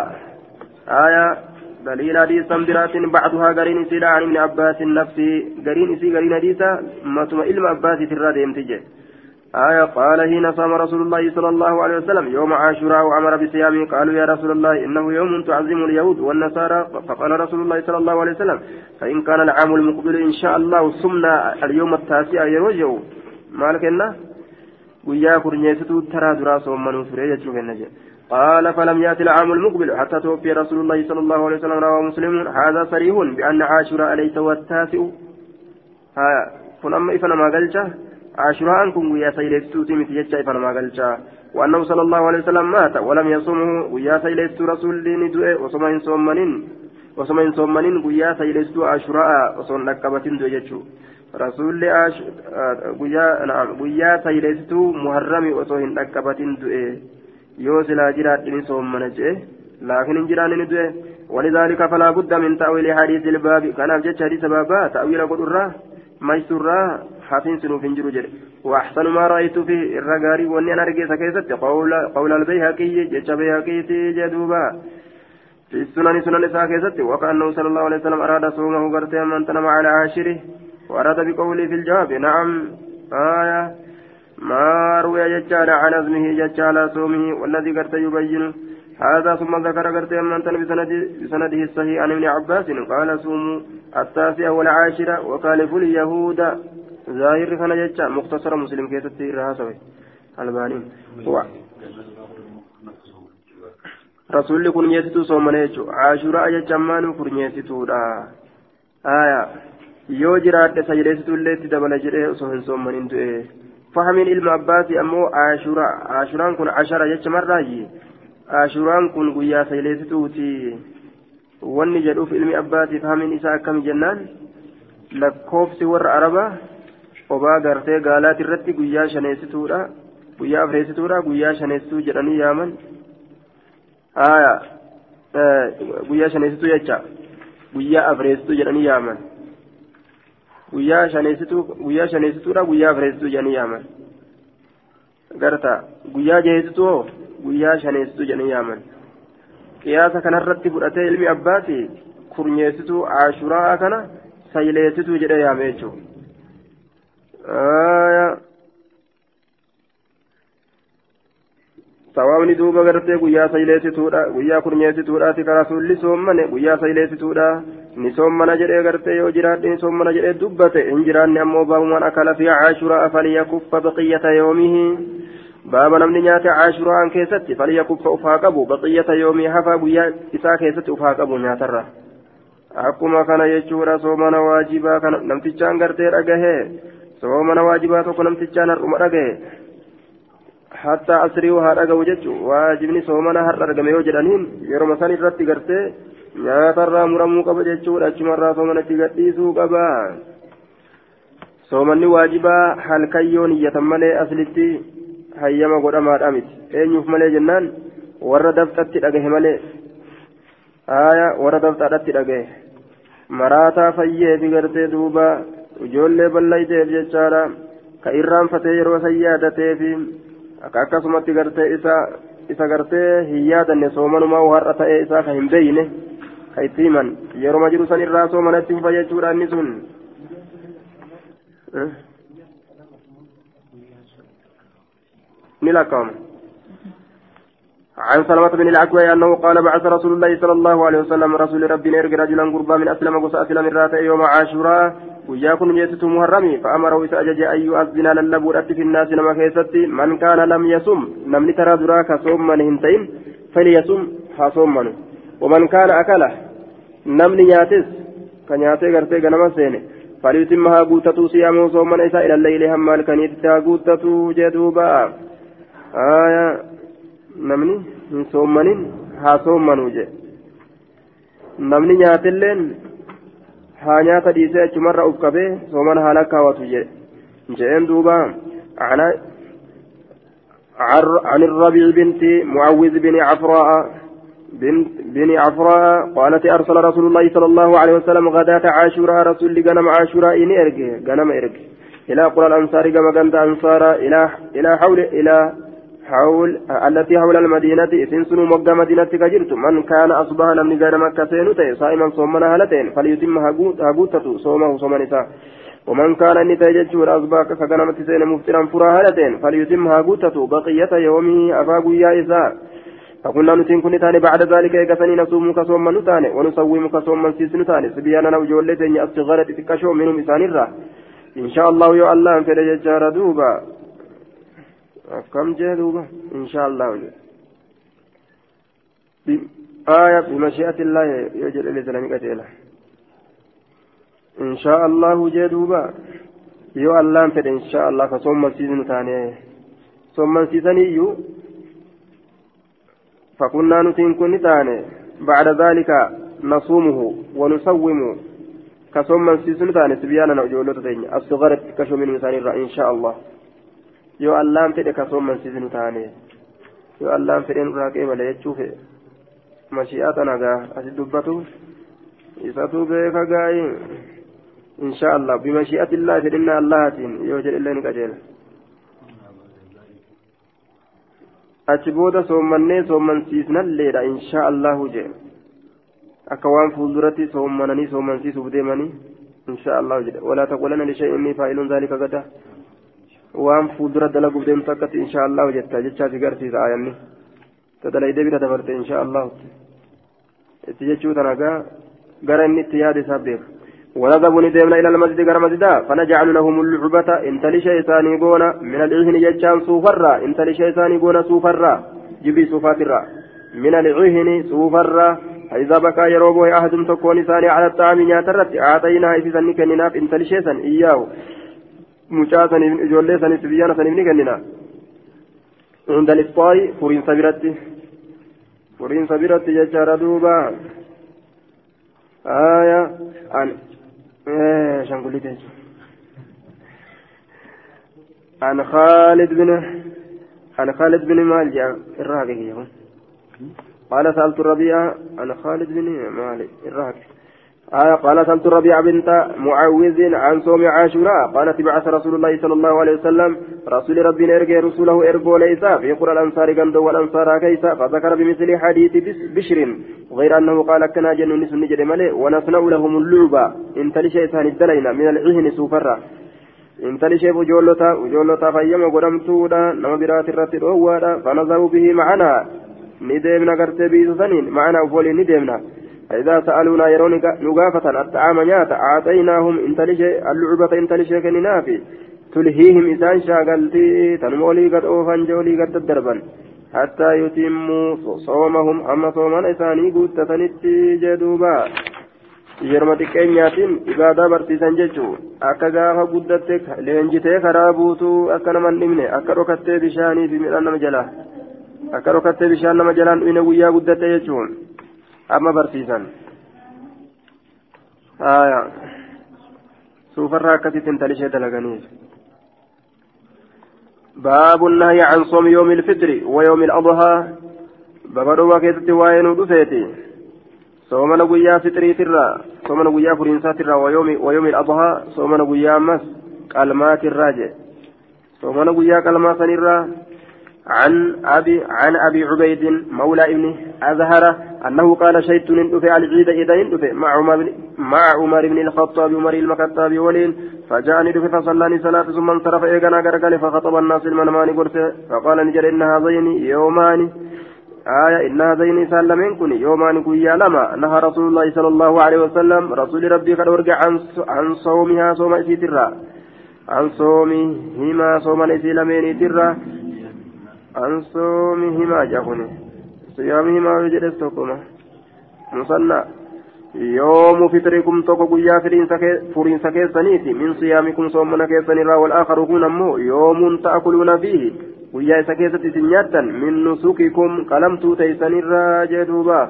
آية دليل حديث برات بعضها قرين سيلا عن ابن عباس نفسي قرين سي قرين حديثا ما ثم علم عباس ترى ديمتجه آية قال حين صام رسول الله صلى الله عليه وسلم يوم عاشوراء وأمر بصيامه قالوا يا رسول الله إنه يوم تعظم اليهود والنصارى. فقال رسول الله صلى الله عليه وسلم فإن كان العام المقبل إن شاء الله صمنا اليوم التاسع يروجه. مالك إنه؟ taraa duraa soommanuu ture jechuu kenna jedhe قال فلم يأتي العام المقبل حتى توفي رسول الله صلى الله عليه وسلم رواه مسلم. هذا صريح بأن عاشوراء ليس هو التاسع ها كن أما إفنا ما قلت عاشوراء كن ويا سيلستو تمت يجا إفنا ما قلت. وأنه صلى الله عليه وسلم مات ولم يصومه ويا سيلستو رسول ندوء وصمين صومنين وصمين صومنين ويا سيلستو عاشوراء وصون نكبتين دو يجو rasuulli guyyaa sayleessituu muharrami osoo hin dhaqqabatin du'e yoo silaa jiraadhini soommana jee. Laakiin hin jiraanni du'e. ولذلك فلا بد من تأويل حديث الباب كان أبجد حديث بابا تأويل قد الراه ميسورا حسين سنو في جروجر وأحسن ما رأيت فيه الرقاري وأني أنا رقيت كيست قول, قول البيهقي جتش بيهقي جدوبا في السنن سنن ساكيست وكأنه صلى الله عليه وسلم أراد صومه قرتي من تنم على عاشره وأراد بقوله في الجواب نعم آية ما روي ججال عن أزمه ججال صومه والذي قرت يبين. هذا ثم ذكر قرت من بسنده الصحيح عن ابن عباس قال صوموا التاسع والعاشرة وكالفوا اليهود. ظاهر كان ججال مختصر مسلم كيف تسير هاسوي الباني. رسول كن يسيتو صومنا يجو عاشوراء ججمان كن يسيتو آية. yoo jiraadhe sayyideessituullee itti dabala jedhee osoo hin soommanin du'e fahamiin ilma abbaasi ammoo ashuraan kun ashara jecha marraayi ashuraan kun guyyaa sayyideessituuti wanni jedhuuf ilmi abbaasi fahamiin isaa akkami jennaan lakkoofsi warra arabaa obaa gartee gaalaati irratti guyyaa shaneessituudha guyyaa afreessituudha guyyaa shaneessituu jedhanii yaaman guyyaa shaneessituu jecha guyyaa afreessituu jedhanii yaaman guyyaa shaneessituudha guyyaa afreessituu jedhanii yaaman. Garta guyyaa jaheessituu guyyaa shaneessituu jedhanii yaaman. Qiyaasa kanarratti fudhatee ilmi abbaati kurnyeessituu ashuraa kana sayleessituu jedhee yaame jechuudha sawaabni duuba gartee guyyaa sayleessituudha guyyaa kurnyeessituudhaati ka rasuulli soommane guyyaa sayleessituudha ni soommana jedhee gartee yoo jiraadhe ni soommana jedhee dubbate hin jiraanne ammoo baabumaan akala fi caashuraa falyakuffa baqiyyata yoomihi baaba namni nyaate caashuraan keessatti falyakuffa ufaa qabu baqiyyata yoomii hafa guyyaa isaa keessatti ufaa qabu nyaatarra akkuma kana jechuudha soomana waajibaa kana namtichaan gartee dhagahee soomana waajibaa tokko namtichaan har'uma dhagahe haa dhagahu jechuun waajibni soomana har'a argame yoo jedhaniin yeroo san irratti gartee nyaatarraa muramuu qaba jechuudha achumarraa soomanatti gadhiisuu qaba soomanni waajibaa halkan yoo niyyatan malee aslitti hayyama godhamaadha miti eenyuuf malee jennaan warra dafxatti dhagahe malee haaya warra dafxaadhatti dhagahe maraataa fayyeefi gartee duuba ijoollee ballayteef jechaadha ka irraanfatee yeroo san yaadateefi akkasumatti gartee isa isa gartee hin yaadanne soomanumaa har'a ta'ee isaa ka hin beeyne ka itti himan yeroo jiru san irraa soomanatti hufa jechuudha inni sun ni lakkaa'ama عن سلمة بن الأكوى أنه قال بعث رسول الله صلى الله عليه وسلم رسول ربي نرجع رجلا قربا من أسلم قصة أسلم الرات يوم عاشوراء guyyaa kun mi'eessituu muharramii fa'amarahu isa ajaje ayyuu asbinaa lallabuudhatti finnaasi nama keessatti man kaana lam yasum namni taraa duraa ka soomman hin ta'in falyasum haa soommanu. Waman kaana akala namni nyaates ka nyaatee gartee ganama seene falyutimma haa guuttatuu siyaamuu soomana isaa ilallaylee hamma halkaniitti haa guuttatuu jedhuuba namni hin soommanin haa soommanu jedhe namni nyaatelleen نياتا ديسي أجمر أفكبه صومن ها لكاوة جي جئين دوبا عن عن الربيع بنت معوذ بن عفراء بنت بن عفراء قالت أرسل رسول الله صلى الله عليه وسلم غداة عاشوراء رسول غنم عاشوراء إني إرقي غنم إرقي إلى قرى الأنصار كما كانت أنصار إلى إلى حول إلى حول التي حول المدينة إسنسن مقى مدينة كجرت من كان أصبح لم نجار مكة سينوتي صائما صومنا هلتين فليتم هاقوتة صومه صوم نساء. ومن كان أني تججور أصبح كغنمة سين مفترا فرا هلتين فليتم هاقوتة بقية يومه أفاقوا يا إساء. فقلنا نتين كن تاني بعد ذلك يكسني نصوم كصوم نتاني ونصوم كصوم سيس نتاني. سبيانا وجولة الصغيرة تكشو منهم إسان الرا. إن شاء الله يو الله في رجال دوبا. كم جاء دوبا إن شاء الله آية بمشيئة الله يجل الإسلام قتيلة إن شاء الله جدوبا يو الله فد إن شاء الله فصوم سيزن ثاني صوم سيزن يو فكنا نتين كن ثاني بعد ذلك نصومه ونصوم كصوم سيزن ثاني سبيانا نجولة ثاني الصغر كشو من مثال يو الله فد كصوم سيزن ثاني يو الله فد إن راكي ولا يتشوفه mashi'ata nagaa asi dubbatu isatu beeka gaayi insha allah bimashi'ati illaa fedhinna allahatiin yoo jedhe illee ni qajeela achi booda soommannee soommansiisnalleedha insha allahu jee akka waan fuulduratti soommananii soommansiisuuf deemanii insha allahu jedhe walaa taqulanna lishay'in inni faa'iluun zaalika gada waan fuuldura dalaguuf deemtu akkatti insha allahu jetta jechaati garsiisa aayanni tadalayde bira dabarte insha allahu itti jechuu tanagaa gara inni itti yaade isaa beeka. ونذهب ندمنا إلى المسجد غير مسجدا فنجعل لهم اللعبة إن تلشى إساني قونا من العهن يجان سوفرا إن تلشى إساني قونا سوفرا جبي سوفاترا من العهن سوفرا فإذا بكى يروبه أحد تكون إساني على الطعام نياترت أعطيناها إذا نكننا إن تلشى إياه مشاسا إجولي سن سبيانا سن نكننا عند الإفطار فرين سبيرتي فرين سبيرتي يجار دوبا آية عن إيه شنقولي عن خالد بن عن خالد بن مالجا الراقي قال سألت الربيع عن خالد بن مالك الراقي آه قال سألت الربيع بنت معوذ عن صوم عاشوراء. قالت بعث رسول الله صلى الله عليه وسلم رسول ربنا ارجع رسوله ارجو ليس في قرى الأنصار قند والأنصار كيس فذكر بمثل حديث بشر غير أنه قال كنا جن نسن نجد ملئ ونصنع لهم اللعبة ان تلشى ثاني الدلينا من العهن سوفرا. ان تلشى وجولتا وجولتا فيما قدمتودا نما برات الرت فنظروا به معنا. ندمنا قرتي بيسنين معنا وفولي ندمنا. فإذا سألونا يرون نقافة الطعام نياتا أعطيناهم انتلشي اللعبة انتلشي كننافي. تلهيهم إسان شاقلتي تنمولي قد أوفان جولي قد الدربا حتى يتموا صومهم أما صومان إساني قد تتنتي جدوبا. yerma xiqqeenyaatiin ibaadaa barsiisan jechuun akka gaafa guddatte leenjitee karaa buutuu akka nama hin dhimne akka dhokattee bishaanii fi midhaan nama jalaa akka dhokattee bishaan nama jalaan dhuyne guyyaa guddatte jechuun amma barsiisan. Suufarraa akkasitti intalishee dalaganiif باب النهي عن صوم يوم الفطر ويوم الأضحى بابا دوبا كيستي واين دفيتي صوم نقويا فطري ترى صوم نقويا فرنسا ترى ويوم ويوم الأضحى صوم نقويا مس كلمات الراجع صوم نقويا كلمات سنرا عن أبي عن أبي عبيد مولى ابن أزهر أنه قال شهدت ندفع على العيد إذا ندفع مع عمر مع عمر بن الخطاب عمر المكتاب ولين. فجاء ندفع فصلاني صلاة ثم انصرف إيقنا قرقل فخطب الناس المنمان قرته فقال نجر إن هذين يومان. آية إن هذين سلمين كن يومان كويا لما. نهى رسول الله صلى الله عليه وسلم رسول ربي قد ورجع عن عن صومها صوم إسيترا. عن صومهما صوم إسيلمين ترا عن صومهما جاكوني صيامهما وجدت تقوما مصنع يوم فطركم توكو قيا فرين سكيسانيتي من صيامكم صومنا كيساني را والآخر هنا مو يوم تأكلون فيه قيا سكيسة سنياتا من نسوككم قلمتو تيساني را جدوبا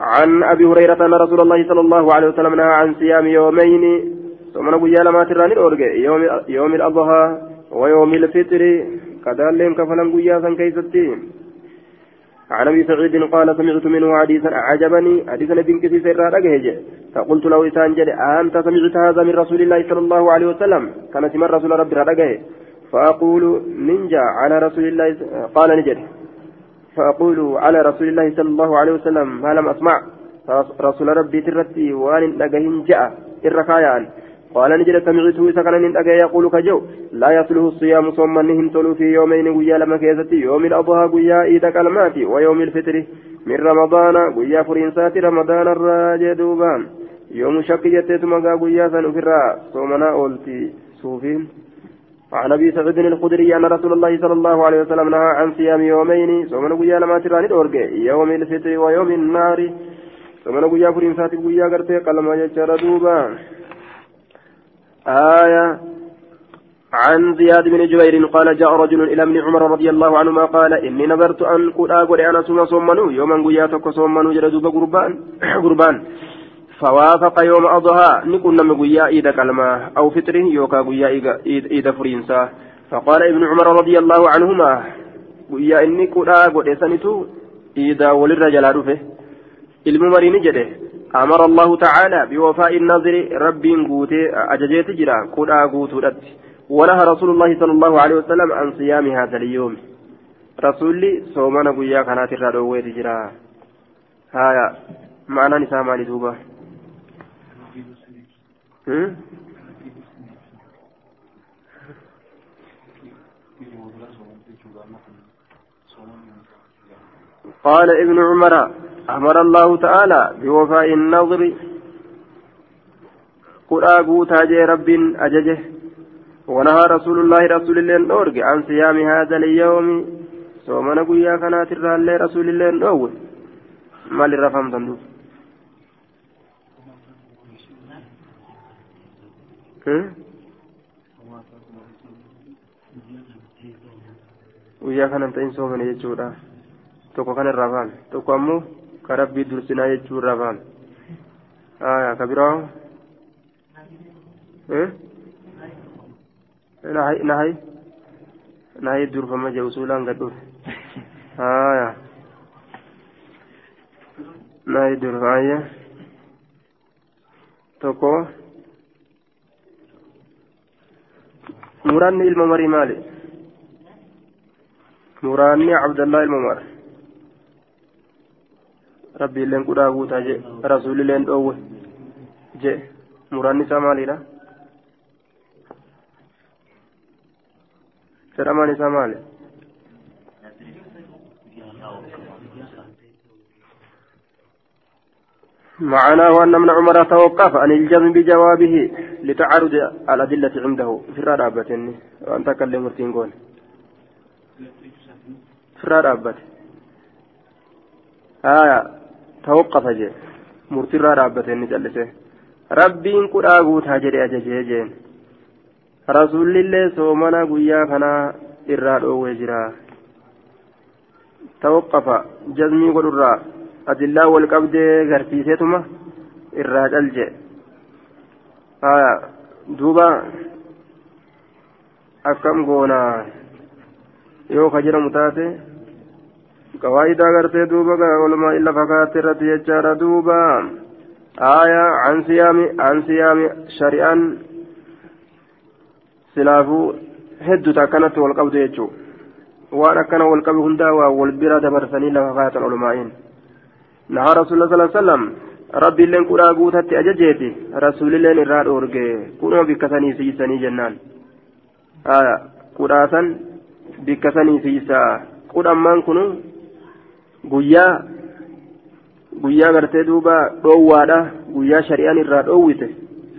عن أبي هريرة أن رسول الله صلى الله عليه وسلم نهى عن صيام يومين صومنا قيا لما تراني يوم, يوم الأضحى ويوم الفطر كذلك كفلا قيا سن كيستي. عن أبي سعيد قال سمعت منه حديثا اعجبني حديثا بن كثير سر فقلت له إسان جد أنت سمعت هذا من رسول الله صلى الله عليه وسلم؟ كان سمع رسول ربي رجه فأقول ننجا على رسول الله قال نجد. فأقول على رسول الله صلى الله عليه وسلم ما لم أسمع. رسول ربي ترتي وان نجهن جاء الركايان قال نجد سمعته سكن من أجا يقول كجو لا يصله الصيام صوم منهم تلو في يومين قيا لما كيستي يوم الأضحى قيا إيدا كلمات ويوم الفطر من رمضان قيا فرنسات رمضان الراجع دوبان. يوم شك جتت مقا قيا سنفرا صومنا أولتي صوفين. عن أبي سعيد الخدري أن رسول الله صلى الله عليه وسلم نهى عن صيام يومين صومنا قيا لما تراني يوم الفطر ويوم النار صومنا قيا فرين ساتي قيا قرتي قلما يجرى دوبا آية عن زياد بن جبير قال جاء رجل إلى ابن عمر رضي الله عنهما قال إني نظرت أن قد أقول أنا سوما صومنو يوما قياتك صومنو جلدوب قربان قربان. فوافق يوم أضحى نكون نم قيا إيدا كلمة أو فطره يوكا قيا إيدا فرينسا. فقال ابن عمر رضي الله عنهما قيا إني قد أقول إسانتو إيدا وللرجل رفه الممرين جده. أمر الله تعالى بوفاء النظر رب قوتي أججيت جرا قد أقوتت ونهى رسول الله صلى الله عليه وسلم عن صيام هذا اليوم رسولي صومنا قويا كانت الرادوية جرا هايا معنى نسامة لتوبة قال ابن عمر أمر الله تعالى بوفاء النظر. قل أقوتا جي رب أججه. ونهى رسول الله رسول الله نورج عن صيام هذا اليوم. صومنا قيا كانت الرالي رسول الله نور ما للرفهم تندوس؟ guyyaa kanan ta'in soomane jechuudha tokko kan irraa baame tokko ammoo dursinaa jechuu irraa baame aya ka biraa nahay nahay durfama je usulaan gad dhufe aya nahay durfaya tokko muraanni ilma marii maali muraanni abdallah ilma mar rabbi illeen qudhaa guutaa je rasuuli illeen dhoowwe je muraanni isaa maalidha jedhamaan isaa maali معناه أن ابن عمر توقف عن الجزم بجوابه لتعرض الأدلة عنده في الرابة وأنت كلم مرتين في الرابة آية توقف جي مرترى رابتين جلسه ربين قد آغوتا جري أججي جين رسول الله سومنا قيا فنا إرى روي جرا توقف جزمي قد الرا أدلا والقبض غرفيسيتما إرى جلجي آه دوبا أكم قونا yoo ka jedhamu taate قواعد غرتي دوبا علماء إلا فكات رد يجار دوبا آية عن صيام عن صيام شريعا سلافو هدو تاكنت والقبض يجو وأنا كان والقبض هندا والبرة دبرسني لفكات العلماء نهى رسول الله صلى الله عليه وسلم ربي لين كرا غوتاتي أججيتي رسول لين إراد أورجي كنوا بكسني سيسني جنان آية كراسا بكسني سيسا قد أمان كنوا guyyaa guyyaa gartee duuba dhoowwaadha. Guyyaa shari'aan irraa dhoowwite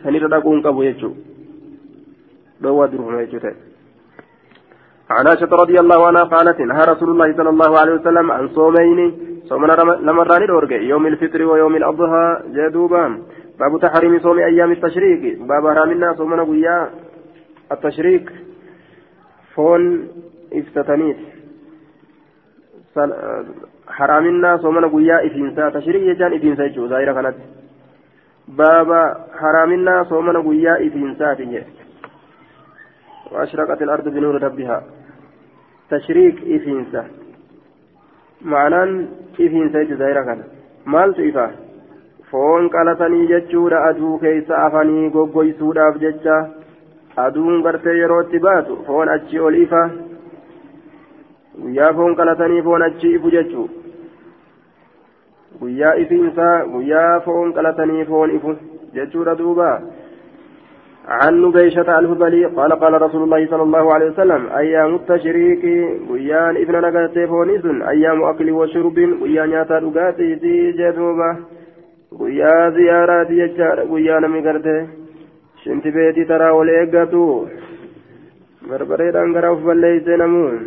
sanirra dhaquu hin qabu jechuu. Dhoowwaa durfama jechuu ta'e. عن عائشة رضي الله عنها قالت نهى رسول الله صلى الله عليه وسلم عن صومين صومنا لمران الأورج يوم الفطر ويوم الأضحى جدوبا باب تحريم صوم أيام التشريق باب هرامنا صومنا قيا التشريق فون افتتنيت حرامنا صومنا قيا إفنسا تشريق يجان إفنسا يجو ظاهرة كانت باب حرامنا صومنا قيا إفنسا تجي وأشرقت الأرض بنور ربها تشريك معنaan ifiinsa jechuudha zaayira kana maaltu ifa foon qalatanii jechuudha aduu keessa afanii goggoysuudhaaf jecha aduun gartee yerootti baatu foon achi ol ifa guyyaa foon qalatanii foon achi ifu jechuu guyyaa ifiinsaa guyyaa foon qalatanii foon ifu jechuudha duuba عن نبيشة الهبلي قال قال رسول الله صلى الله عليه وسلم أيام التشريك ويان ابن نقاتي فونيس أيام أكل وشرب ويان ياتا دقاتي دي جدوبة ويا زيارة دي جار ويان مقرتي شنت بيتي ترى وليقاتو بربريد أنقر أفبالي زينمون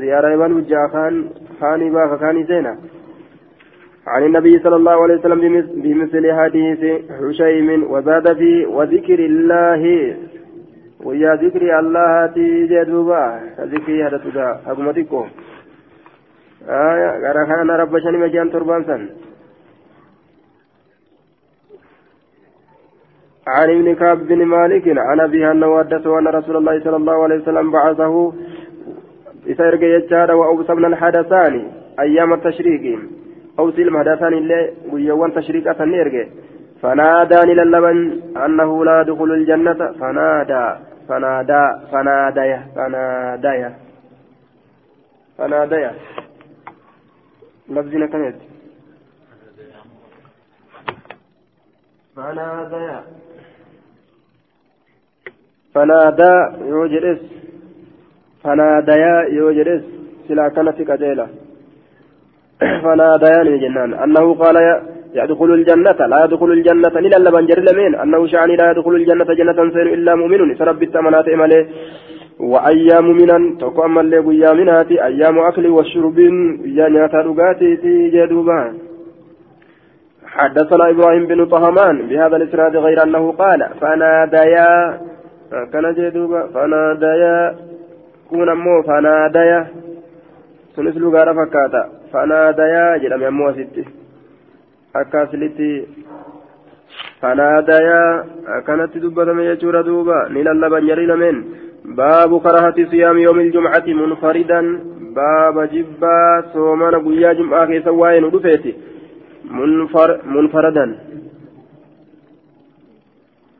زيارة يبان وجا خان خاني باخ خاني زينة عن النبي صلى الله عليه وسلم بمثل حديث حشيم وزاد في وذكر الله. ويا ذكر الله تيجي دوبا ذكر هذا تدا أقمتكم آية غير خان رب شني مجان تربان سن. عن ابن كعب بن مالك عن أبيه أنه حدثه أن رسول الله صلى الله عليه وسلم بعثه إرجع يجار وأوصبنا الحدثان أيام التشريق. أو سلم حدثان اللي ويوان تشريق أثن إرجع. فناداني للبن أنه لا يدخل الجنة. فنادى فنادى فنادى فنادى. فنادى. لفظنا كانت فنادى. فنادى يوجد فناديا يوجرس سلا كانت كجيلة. فناديان جنان. أنه قال يدخل الجنة. لا يدخل الجنة إلا لمن جر لمن أنه شعني لا يدخل الجنة جنة سير إلا مؤمن سرب التمنات إمالي. وأيام منا تقوم اللي قيامنات أيام أكل وشرب. يا نياتا رقاتي جدوبا حدثنا إبراهيم بن طهمان. بهذا الإسناد غير أنه قال فناديا. كان جدوبا فناديا. ammoo fanaadaya sunis lugaadha fakkaata fanaadayaa jedhame ammoo asitti akka asilitti fanaadayaa akkanatti dubbatame jechuudha duuba ni lallaban jarii lameen baabu karahati siyaami yoomi iljumcati munfaridan baaba jibbaa soomana guyyaa jum'aa keessa waa'ee nu dhufeeti munfaradan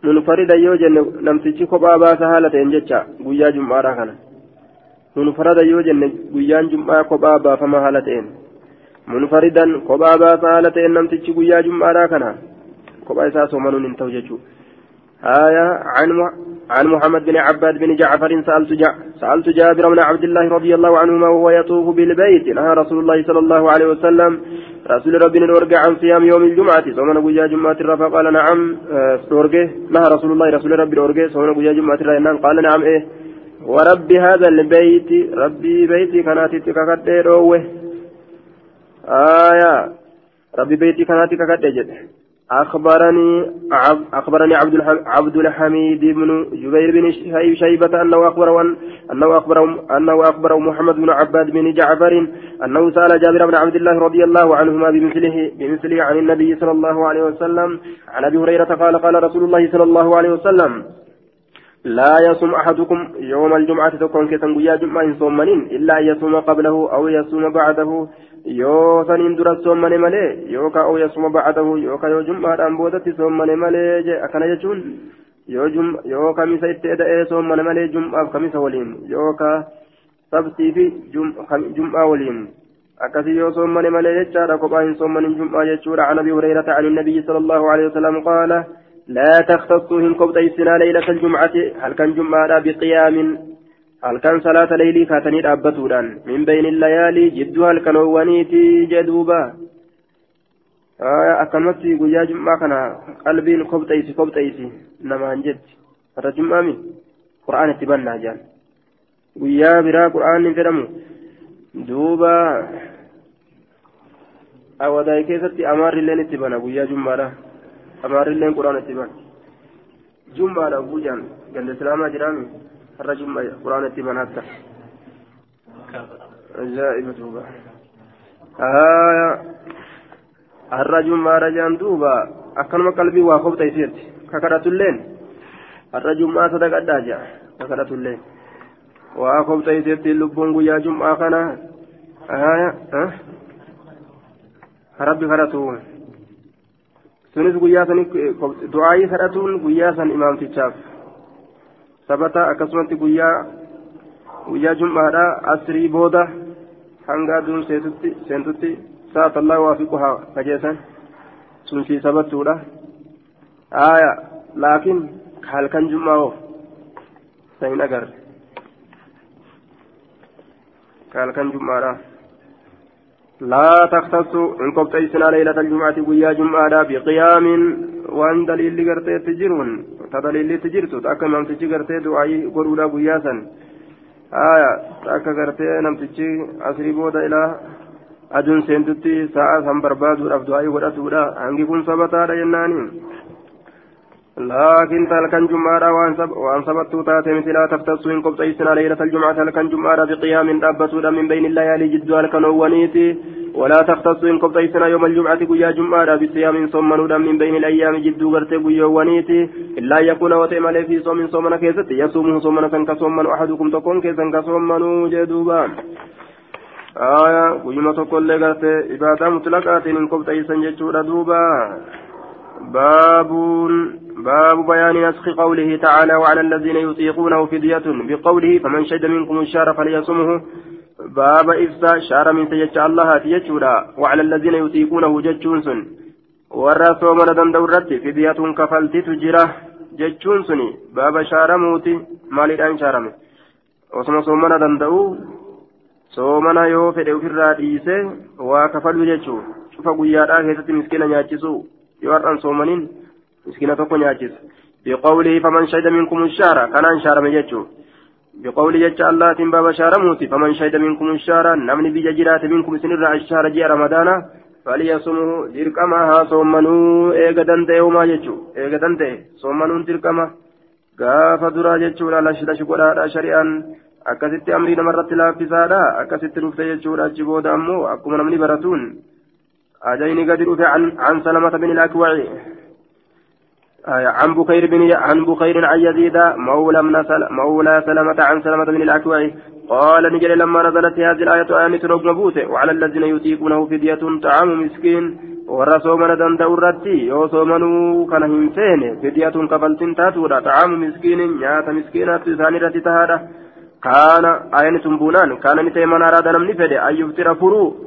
munfaridan yoo jenne namtichi kophaa baasa haala ta'een jecha guyyaa jum'aadhaa kana munfarada yoo jenne guyyaan munfaridan kophaa baasa haala ta'een namtichi guyyaa jum'aadhaa kana. Kophaa isaa soomanuun آية عن عن محمد بن عباد بن جعفر سألت جع سألت جابر بن عبد الله رضي الله عنهما وهو يطوف بالبيت نهى رسول الله صلى الله عليه وسلم رسول ربنا ورجع عن صيام يوم الجمعة صومنا قيا جمعة فقال نعم ورجع نهى رسول الله رسول ربنا ورجع صومنا قيا جمعة قال نعم إيه ورب هذا البيت ربي بيتي كانت تككد روه آية. ربي بيتي كانت تككد أخبرني أخبرني عبد عبد الحميد بن جبير بن شيبة أنه أخبره أنه أخبره أنه أخبره محمد بن عباد بن جعفر أنه سأل جابر بن عبد الله رضي الله عنهما بمثله بمثله عن النبي صلى الله عليه وسلم. عن أبي هريرة قال قال رسول الله صلى الله عليه وسلم لا يصوم أحدكم يوم الجمعة تكون كتن قيا جمعة صومنين إلا أن يصوم قبله أو يصوم بعده. Yoo saniin dura soommane malee yookaan oo yasuma ba'atahu yookaan yoo jum'aadhaan boodatti soommane malee akkana jechuun yoo kamisa itti eda'ee soommane malee jum'aaf kamisa waliin yookaan sabtii fi jum'aa waliin akkasii yoo soommane malee jechaadha kophaa hin soommanin jum'aa jechuudha عن أبي هريرة عن النبي صلى الله عليه وسلم قال لا تختصوهم قبض السنة ليلة الجمعة هل كان جمعة ليلي كاتني أبتودان من بين الليالي جدها الكنوانيتي جدوبا آه أكملت قيا جمعة كان قلبي قبض إيسي قبض إيسي نما أنجد هذا جمعة من قرآن اتبانا جان قيا برا قرآن فرمو دوبا أو دايكيستي أمار اللين اتبانا قيا جمعة amaarilleen quraana itti ban jummaadha guujaan ganda islaamaa jiraami har'a jumma quraana itti ban hatta ajaa'iba duuba har'a jummaadha jaan duuba akkanuma qalbii waa kobxa isiitti kakadhatulleen har'a jummaa sadaqadhaa jaa kakadhatulleen waa kobxa isiitti lubbuun guyyaa jummaa kana rabbi kadhatu sunis guyyaa san du'aayii kadhatuun guyyaa san imaamtichaaf sabata akkasumatti guyyaa guyyaa jum'aadha asirii booda hanga aduun seentutti seentutti sa'at allaa waa fiqu haa kajeessan sun fi sabattuudha aaya laakiin halkan jum'aa hoo san hin agarre. Halkan jum'aadha. لا تختصوا إن قبت ليلة الجمعة ويا جمعة بقيام waan دليل لقرتي jiruun. tadaliillitti jirtu akka namtichi gartee du'aayii godhuudha guyyaa san haya akka gartee namtichi asrii booda ilaa aduun seentutti sa'a san barbaaduudhaaf du'aayii godhatuudha hangi kun sabataadha jennaaniin. لكن تلك جمعة وان سبتوا تاتي مثل لا تختصوا إن قبط إسنا ليلة الجمعة تلك جمعة بقيام دابتوا من بين الليالي جد الكنوانيتي ولا تختصوا إن قبط إسنا يوم الجمعة قيا جمعة بصيام صمنوا من بين الأيام جد غرتي قيوانيتي إلا يكون وتئمل في صوم صومنا كيست يصومه صومنا كصومن أحدكم تكون كيسا كصومنوا جدوبا آية قيمة كل غرتي إبادة مطلقات إن قبط إسنا جدوبا دوبا باب باب بيان نسخ قوله تعالى وعلى الذين يطيقونه فدية بقوله فمن شهد منكم الشهر فليصمه باب إفساء شهر من سيجة الله تيجودا وعلى الذين يطيقونه جتشونسون warra soomana danda'u irratti fidiyatuun kafaltitu jira jechuun suni baaba shaaramuuti maaliidhaan shaarame osuma soomana danda'u soomana yoo fedhe ofirraa dhiise waa kafaluu jechuu cufa guyyaadhaa keessatti miskiina nyaachisu yoo har'aan soomaniin miskiina tokko nyaachisa biqawlihi faman shahida minkum shaara kanaan shaarame jechuun biqawli jecha allaatiin baaba shaaramuuti faman shahida minkum shaara namni biyya jiraate minkum isinirraa ashaara ji'a ramadaana falyasumuhu dirqama haa soommanuu eega danda'e homaa jechuun eega danda'e soommanuun dirqama. Gaafa duraa jechuudha lashi godhaadha shari'aan. Akkasitti amrii namarratti laaffisaadha akkasitti dhufte jechuudha achi booda ammoo akkuma namni baratuun. Ajayni gadi dhufe an salamata bin ilakwaci عن بكير بن عن بكير عن يزيد مولى من مولى سلمة عن سلمة بن الأكوع. قال نجل لما نزلت هذه الآية آية ركبوته وعلى الذين يطيقونه فدية طعام مسكين. والرسول من دند الرتي يوصومنوا كان همسين فدية كفلتين تاتورا. طعام مسكين نيات مسكينة تساني رتي تهادا. كان آية تنبونان كان نتيمن أراد نمني فدي أن يفتر فرو.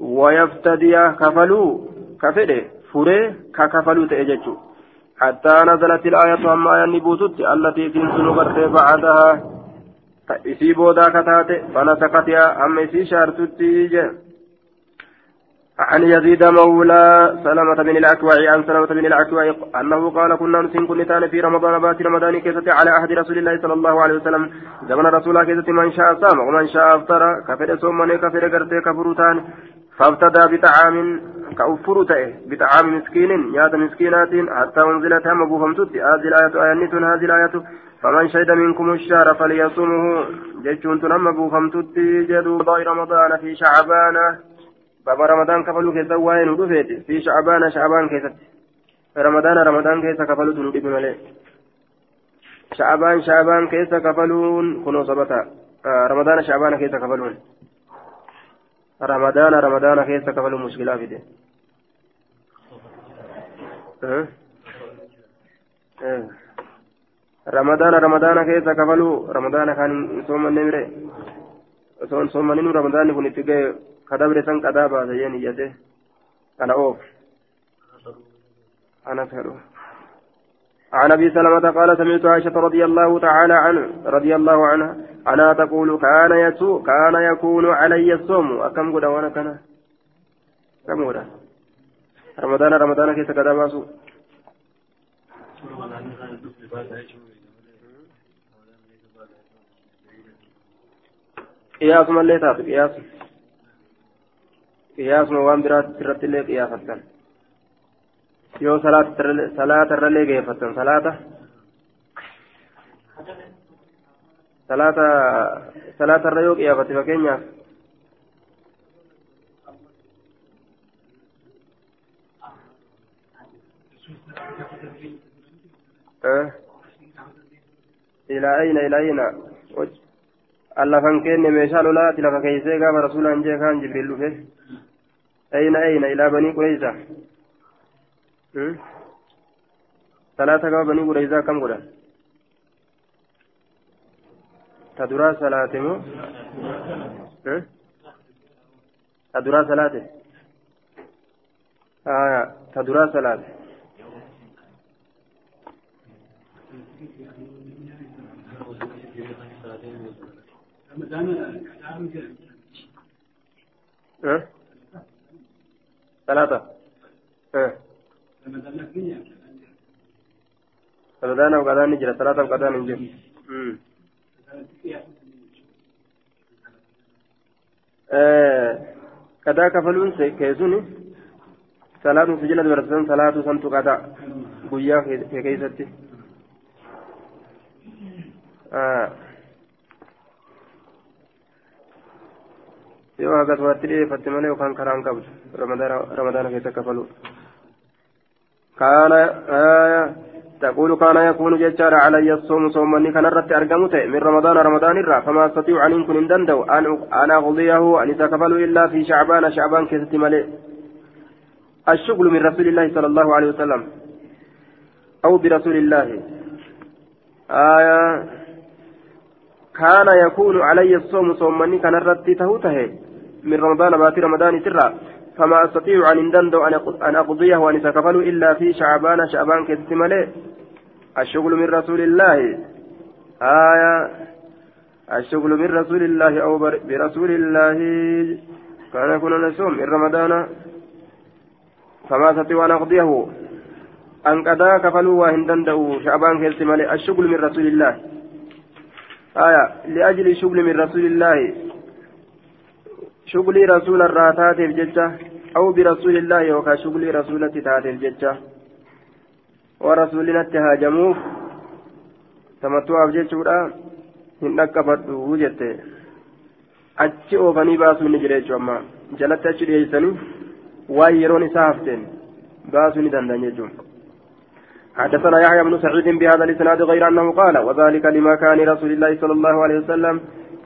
ويفتدي كفلوا كفدي فري ككفلوا تأججوا حتى نزلت الآية أما ينبوتت التي تنزل غرت بعدها إسي بودا كتات فنسقتها أما إسي شارتت عن يزيد مولى سلمة بن الأكوع عن سلمة بن الأكوع أنه قال كنا نسين كنتان في رمضان بات رمضان كيست على عهد رسول الله صلى الله عليه وسلم. زمن رسول الله كيست من شاء صام ومن شاء أفطر كفر صومني كفر قرتي كفروتان. فابتدى بطعام كأفر تأه بطعام مسكين ياد مسكينات حتى أنزلت هم أبو فمتت هذه الآية آية هذه الآية فمن شهد منكم الشهر فليصومه. جيشون تنم أبو فمتت جدوا رمضان في شعبان. بابا رمضان كفلوا كيسا وين في شعبان شعبان كيسا. رمضان رمضان كيسا كفلوا تنودي بملئ شعبان شعبان كيسا كفلون كنوا صبتا آه رمضان شعبان كيسا كفلون. رمضان رمضان كيسا كفلوا مشكلة في دي أه؟ أه. رمضان رمضان كيسا كفلوا رمضان كان صوم النمره صوم صوم رمضان كن اتقى. كدبر سن كدابا زين يده أنا أوف. أنا فهلو عن أبي سلمة قال سمعت عائشة رضي الله تعالى عنه رضي الله عنها أنا تقول كان يسوء كان يكون علي الصوم. أكم قد وأنا كان؟ كم قد؟ رمضان رمضان كيف كذا باسو؟ قياس قياس قياس وان برات ترت اللي قياس salaata irrallee geeffatan salaata salaata salaata irra yoo qiyaafatte fakkeenyaaf ilaa ayna ilaa ayna allafan kenne meeshaa lolaati lafa keeysee gaafa rasuulaan jee kaan jibriil dhufe ayna ayna ilaa banii qureysa banii qureysaa akkam godhan ta duraa salaate moo ta duraa salaate ta duraa salaate ثلاثة رمضان وقضاء نجرة ثلاثة وقضاء نجرة qadaa kafaluun keessuni salaatu sijila dabarsan salaatu santu qadaa guyyaa kee keessatti yoo akkasumatti dhiyeeffatte malee yookaan karaan qabdu ramadaana keessa kafalu kaana تقول كان يكون ججار علي الصوم صومني كان رت أرقمت من رمضان رمضان الرا فما أستطيع أن يكون دندو أن أنا أقضيه أن يتكفل إلا في شعبان شعبان كيست ملئ الشغل من رسول الله صلى الله عليه وسلم أو برسول الله. آية كان يكون علي الصوم صومني كان رت تهوته من رمضان باتي رمضان سرا فما أستطيع أن دندو أن أقضيه وأن يتكفل إلا في شعبان شعبان كيست ملئ الشغل من رسول الله. آية. الشغل من رسول الله أو برسول الله. كان يكون نسوم من رمضان. فما أستطيع أن أقضيه. أن قضى كفلوا وهن دندوا شعبان كيلت مالي الشغل من رسول الله. آية. لأجل الشغل من رسول الله. شغلي رسول الراتات الججة أو برسول الله وكا شغلي رسولة تات الججة ورسولنا اتهاجموف tamattu'aaf jechuudha hin dhaqqabadhu jette achi oofanii baasuu ni jira jechuudha amma jalatti achi dhiyeessanii waan yeroon isaa hafteen baasuu ni danda'an jechuudha. حدثنا يحيى بن سعيد بهذا الإسناد غير أنه قال وذلك لما كان رسول الله صلى الله عليه وسلم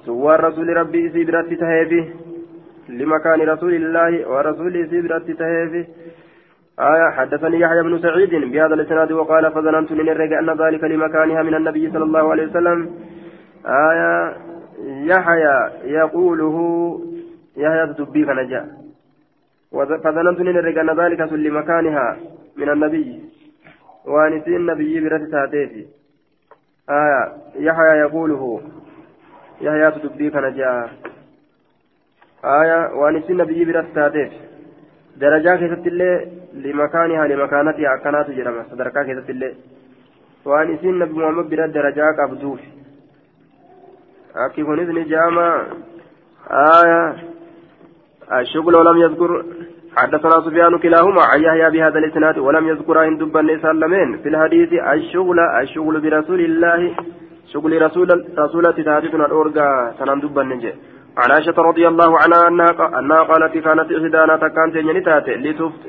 سوى رسول ربي سيدرت تهيبه لمكان رسول الله ورسول سيدرت تهيبه آية حدثني يحيى بن سعيد بهذا الإسناد وقال فظننت الرجاء أن ذلك لمكانها من النبي صلى الله عليه وسلم. آية يحيى يقوله يحيى تدبي فنجا. فظننت الرجاء أن ذلك لمكانها من النبي. وانسي النبي برد تاتيتي آية يحيى يقوله يحيى تدبي فنجا. آية وانسي النبي برد تاتيتي درجة كيست الله لمكانها لمكانتها أكنات جرمة. صدركا كيست اللي. وأن إسين نبي محمد بلا درجة قبضوف أكي كنت جامع. آية. الشغل ولم يذكر. حدثنا سفيان كلاهما عن يحيى بهذا الإسناد ولم يذكر عند دبن سلمين في الحديث الشغل الشغل برسول الله. شغل رسول رسول تهاتنا الأورجا سنان دبن نجي عن عائشة رضي الله عنها أنها, قالت كانت إحدانا تكانت ينتهت لتفت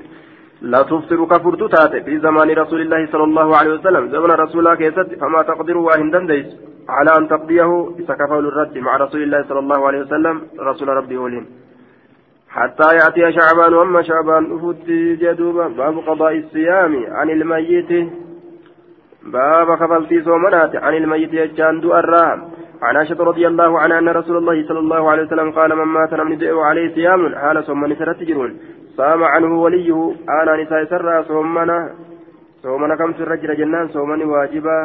لا تفطر كفرت تاتي. في زمان رسول الله صلى الله عليه وسلم. زمن رسول الله كيست فما تقدر واهن دنديس. على أن تقضيه إسكفه الرد مع رسول الله صلى الله عليه وسلم. رسول ربي ولين حتى يأتي شعبان. وأما شعبان أفت جدوبا. باب قضاء الصيام عن الميت. باب كفلتي صومنات عن الميت يجان دو الرام عن عائشة رضي الله عنها أن رسول الله صلى الله عليه وسلم قال من مات لم عليه صيام حال صوم سرت جرون. صام عنه وليه أنا نساء سرى صومنا صومنا كم سر رجل جنان صومني واجبا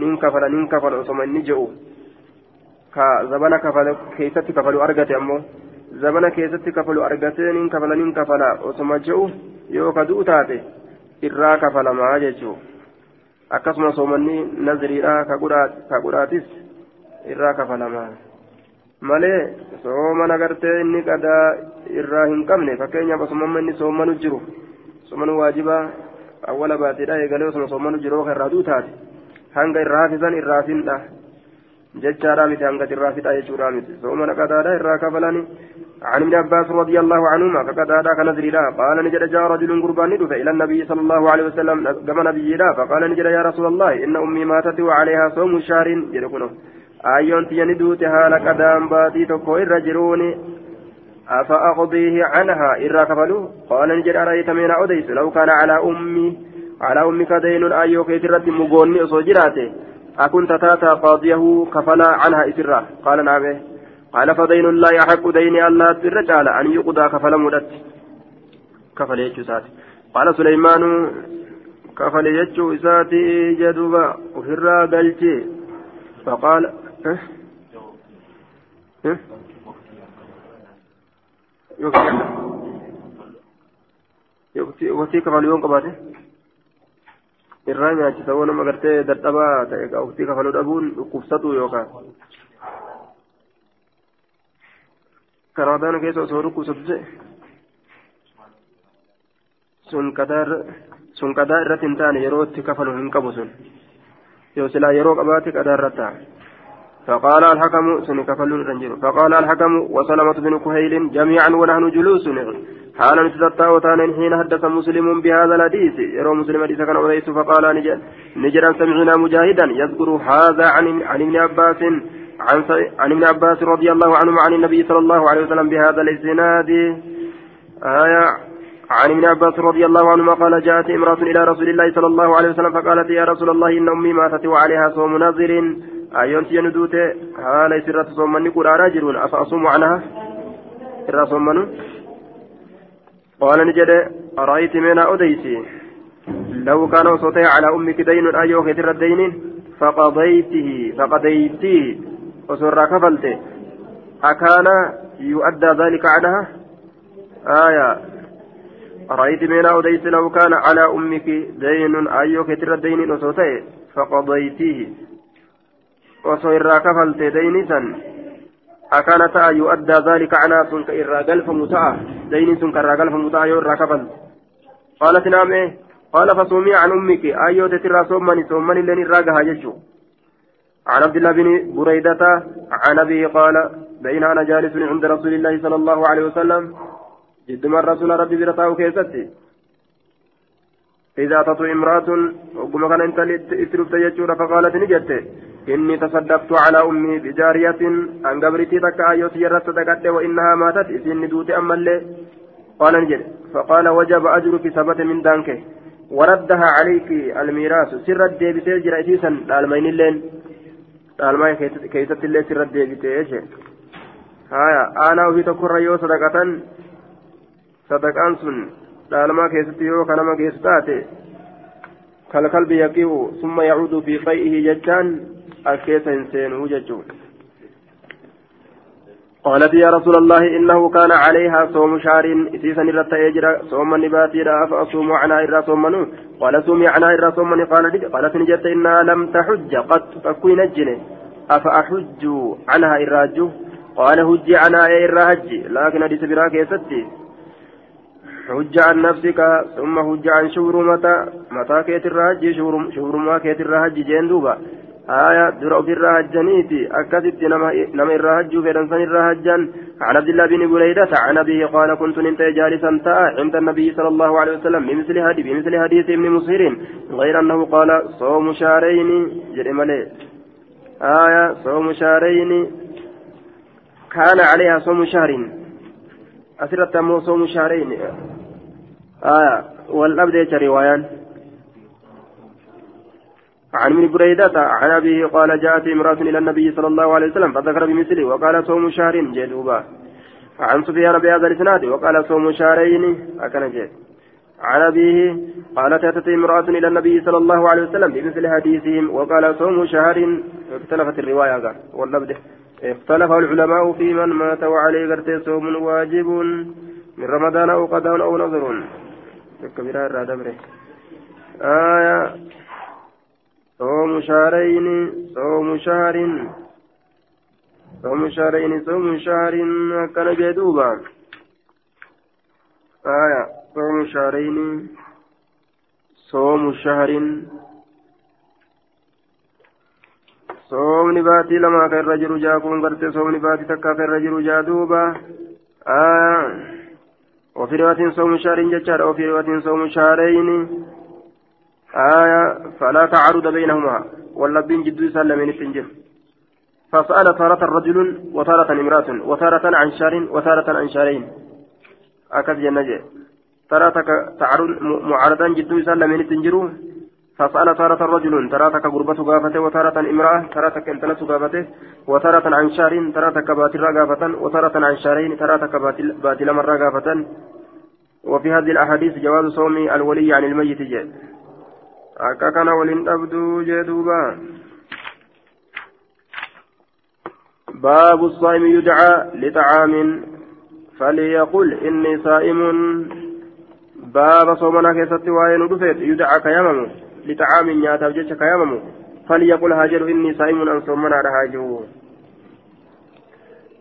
ننكفل ننكفل صومني نجئو كزبنا كفل كيست كفلوا أرقت أمو. زبنا كيست كفلوا أرقت ننكفل ننكفل وصوم جئو يو كدو تاتي. إرا كفل ما جئو akkasuma soomanni nazriidha ka godhaatis irraa kafalamaa malee soomana gartee inni qadaa irraa hin qabne fakkeenyaaf osuma inni soomanu jiru soomanu waajibaa awwala baatiidha eegalee osuma soomanu jiru irraa duu taate hanga irraa hafisan irraa findha jechaadha miti hanga irraa fidha jechuudha miti soomana qadaadha irraa kafalani عن ابن عباس رضي الله عنهما فقد هذا كنذري لا قال نجد جاء رجل قربان ندف إلى النبي صلى الله عليه وسلم كما نبي لا فقال نجد يا رسول الله ان امي ماتت وعليها صوم شهر يدكنه ayyoon tiyani duute haala qadaan baatii tokko irra jiruun afa aqdiihi canhaa irraa kafalu? Qaalan ni jedha araytame na odeysu law kaana calaa ummi calaa ummika daynun ayyoo keetirratti mugoonni osoo jiraate أكنت تاتا قاضيه كفلا qaala إسرا qaala نعم قال فدين لا يحق دين الله الرجال أن يقضى كفلا jechuu isaati. Qaala قال سليمان jechuu isaati? جدوبا وفرا قلتي فقال waktii kafaluu qabaate irraa nyaachisa waan nama gartee dadhabaa ta'e waktii kafaluu dhabuun dhukkubsatu yookaan كرادان كيس أصورك وسبسه sun qadaa irratti hin taane yeroo itti kafalu hin qabu sun yoo silaa yeroo qabaate qadaa irra ta'a فقال الحكم سن كفلون رنجر فقال الحكم وسلمة بن كهيل جميعا ونحن جلوس حال نتدتا وتانين حين حدث مسلم بهذا الحديث. يرى مسلم حديث كان أوليس فقال نجرا سمعنا مجاهدا يذكر هذا عن عن ابن عباس عن عن ابن عباس رضي الله عنهما عن النبي صلى الله عليه وسلم بهذا الإسناد. آية عن ابن عباس رضي الله عنهما قال جاءت امرأة إلى رسول الله صلى الله عليه وسلم فقالت يا رسول الله إن أمي ماتت وعليها صوم نظر أيونت يندوت هالي سرة صوم من يقول راجل أفأصوم عنها إرى صوم منه قال نجد أرأيت من أديسي لو كان صوتي على أمك دين أيوه خير الدين فقضيته فقضيته وسر كفلته أكان يؤدى ذلك عنها آية رأيت من أوديس لو كان على أمك دين أيو كتر الدين وصوتي فقضيتيه وصير كفلت دين سن أكان تأ يؤدى ذلك عنا سنك إرى قلف متاع دين سنك إرى قلف متاع يرى كفل قالت نعم إيه قال فصومي عن أمك أيو تترى صومني صومني لن إراقها يجو عن عبد الله بن بريدة عن أبيه قال بين أنا جالس عند رسول الله صلى الله عليه وسلم جدما الرسول ربي برتاو كيستي إذا تطو امرأة وقم كان أنت اترفت يجور فقالت نجت إني تصدقت على أمي بجارية أن قبرتي تكا أيوت يرت صدقت وإنها ماتت إذن دوت أما اللي قال نجد فقال وجب أجرك ثبت من دانك. وردها عليك الميراث. سر الديبتي جرأتيسا لألمين اللين. لألمين كيست اللي سر الديبتي هايا أنا وهي تكر يو صدقة sadaqaan sun dhaalmaa keessatti yoo kanama geessu taate kalkalbi yaqihu summa yacuudu fi qay'ihi jechaan as keessa hin seenuu jechuudha قالت يا رسول الله إنه كان عليها صوم شهر إسيسا إرتا يجرى صوم نباتي لا فأصوم عنا إرى صومنو قال صومي عنا إرى صومني قال قالت نجت إنها لم تحج قد فكوي نجني أفأحج عنها إراجه قال هجي عنا إرى هجي لكن حديث براك يا ستي حج عن نفسك ثم حج عن شورمة متى كيت الرهج شورما كيت الرهج جين دوبا آية درا في الرهجنيتي أكدت نما الرهج فدنسان الرهجا عن عبد الله بن بريدة عن أبيه قال كنت انت جالسا تاء عند النبي صلى الله عليه وسلم بمثل هدي بمثل حديث ابن مصير غير أنه قال صوم شهرين جرمالي آية صوم شهرين كان عليها صوم شهر أسرت صوم شهرين آية والأبديت روايان. عن ابن بريدة عن أبيه قال جاءت امرأة إلى النبي صلى الله عليه وسلم فذكر بمثله وقال صوم شهر جدوبا عن سفيان بهذا الإسناد وقال صوم شهرين أكن جد عن أبيه قالت أتت امرأة إلى النبي صلى الله عليه وسلم بمثل حديثهم وقال صوم شهر. اختلفت الرواية واللبد اختلف العلماء في من مات وعليه صوم واجب من رمضان أو قضاء أو نظر كبيرة الرادمري آية صوم شهرين صوم شهر صوم شهرين صوم شهر كان جدوبا آية صوم شهرين صوم شهر soomni baatii lamaa kan irra jiru jaa kun gartee soomni baatii takkaa kan irra jiru jaa duuba وفي رواية صوم شهر ججار وفي رواية صوم شهرين. آية فلا تعارض بينهما. واللبين جدو سلمين التنجر فسأل تارة رجل وتارة امرأة وتارة عن شهر وتارة عن شهرين. أكد جنجة تارة تعارض معارضا جدو سلمين التنجرون فسأل تارة رجل تراتك غربة غافته وتارة امرأة تراتك انتلت غافته وتارة عن شهر تراتك باتل غافة وتارة عن شهرين تراتك باتل مرة غافة وفي هذه الأحاديث جواز صوم الولي عن الميت. جاء أكا كان ولين أبدو جدوبا. باب الصائم يدعى لطعام. فليقل إني صائم. باب صومنا كيست وين يدعى كيامم لطعام نياتاف جيش كيامم فليقل هاجر إني صائم أن صومنا هاجر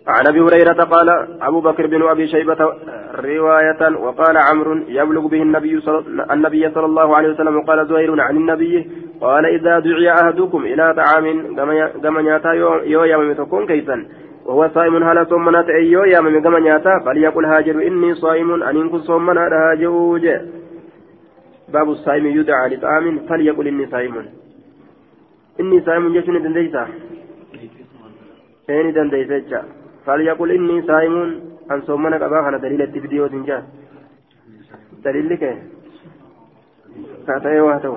عن أبي هريرة قال أبو بكر بن أبي شيبة رواية وقال عمرو يبلغ به النبي صل... النبي صلى الله عليه وسلم وقال زهير عن النبي قال إذا دعي أحدكم إلى طعام كما نياتا يو يوم تكون كيسا. وهو صائم هل صومنا ايو يوم كما نياتا؟ فليقل هاجر إني صائم أن يكن صومنا هاجوج باب الصائم يدعى لطعام فليقل إني صائم. إني صائم جشن دنديسا. اين دنديسا فليقل إني صائم. أن صومنا قبا خنا دليل التفيديو تنجا دليل لك. كاتاي واتو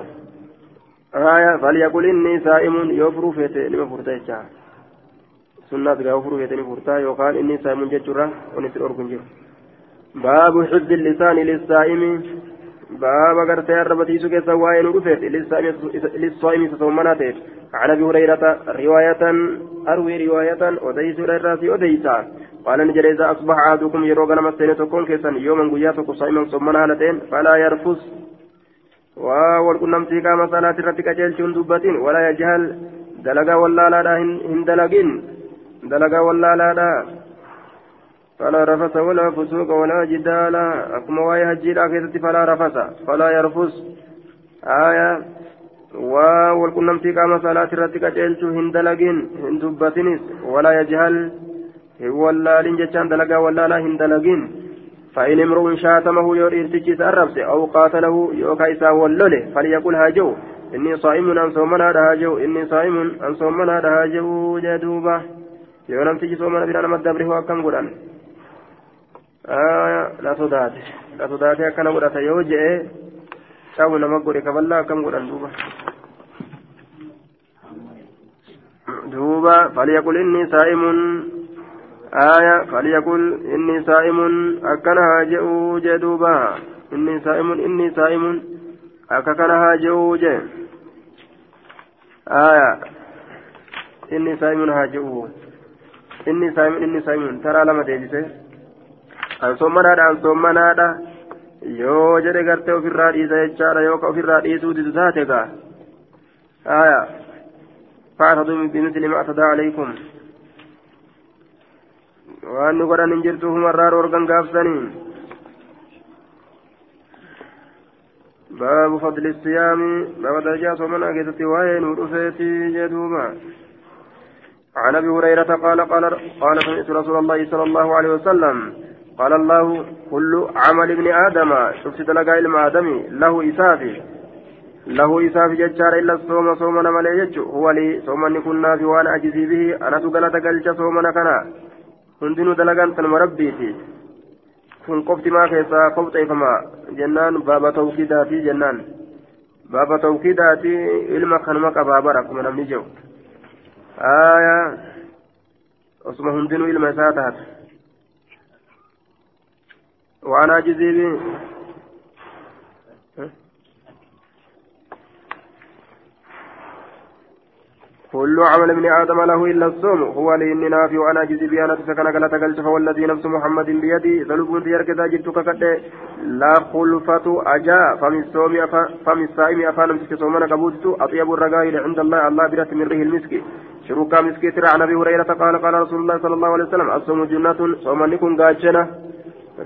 آية فليقل إني صائم. يوفر فيت لما فرتا سنة يوفر فيت لما فرتا يقال إني صائم ججرا ونسر أركن باب حفظ اللسان للصائم. باب غرتي الربتي سوكي سواين رفت للصائم تصومنا تيت عن ابي هريره روايه اروي روايه وديس الراسي وديسا قال نجر اذا اصبح احدكم يروغ لما تكون كيسا يوما قياتك صائما صومنا هالتين فلا يرفس والقنم في كما صلاه رتك جيل دبتين ولا يجهل دلغا ولا لا هندلغين دلغا ولا لا فلا رفس ولا فسوق ولا جدال. أكما واي هجيرا كيست فلا رفس فلا يرفس آية. والقنمتي قام صلاة رتك جيلتو هندلقين هندبتنس ولا يجهل. ولا لنجتشان دلقا ولا لا هندلقين. فإن امرؤ شاتمه يور إرتجي سأربس أو قاتله يوكا إسا ولله فليقل هاجو. إني صائم أن صومنا هاجو إني صائم أن صومنا هاجو جدوبة. يونم تجي صومنا بنا نمد دبره وكم قرآن. Sodaate la sodaate akkana godhata yoo je'e cabu nama godhe kaballaa akkam godhan duuba duuba falyaqul inni saa'imun آية فليقل إني صائم أكنها جئو جدوبا إني صائم إني صائم أكنها جئو ج آية إني صائم هاجئو إني صائم إني صائم ترى لما تجلسه an sommanaadha an sommanaadha yoo jedhe gartee ofirraa dhiisa jechaadha yoo ka ofirraa dhiisuu didu taate gaa aya faataduu bimisli ma atadaa alaykum waan nu godhan hin jirtu humarraa roorgan gaafsanii باب فضل الصيام باب درجة صومنا كيست وين ورفيتي جدوبا عن ابي هريرة قال قال قال سمعت رسول الله صلى الله عليه وسلم قال الله كل عمل ابن آدم شفت دلقا إلما آدمي له إسافي له إسافي ججار إلا الصوم صومنا ملي ججو هو لي صومني كنا في وأنا أجزي به أنا تقلت قلت صومنا كنا هندنو دلقا تنم ربيتي maa keessaa qofxeeffama jennaan baaba tawkiidaati jennaan baaba tawkiidaati ilma kanuma qabaa bara akkuma namni jedhu aayaa osuma hundinuu ilma isaa taate وأنا أجزي به كل عمل ابن آدم له إلا الصوم. هو لإني نافي وأنا أجزي به أنا تسكن قلت قلت فوالذي نفس محمد بيدي. ذنوب في أركضا جبتك قد لا خلفة أجا. فم الصوم فم الصائم أفان مسك صومنا قبوت أطيب الرقائل عند الله. الله برت من ريه المسك. شروكا مسكي ترى عن أبي هريرة قال قال رسول الله صلى الله عليه وسلم الصوم جنة. صوم لكم قاتشنة.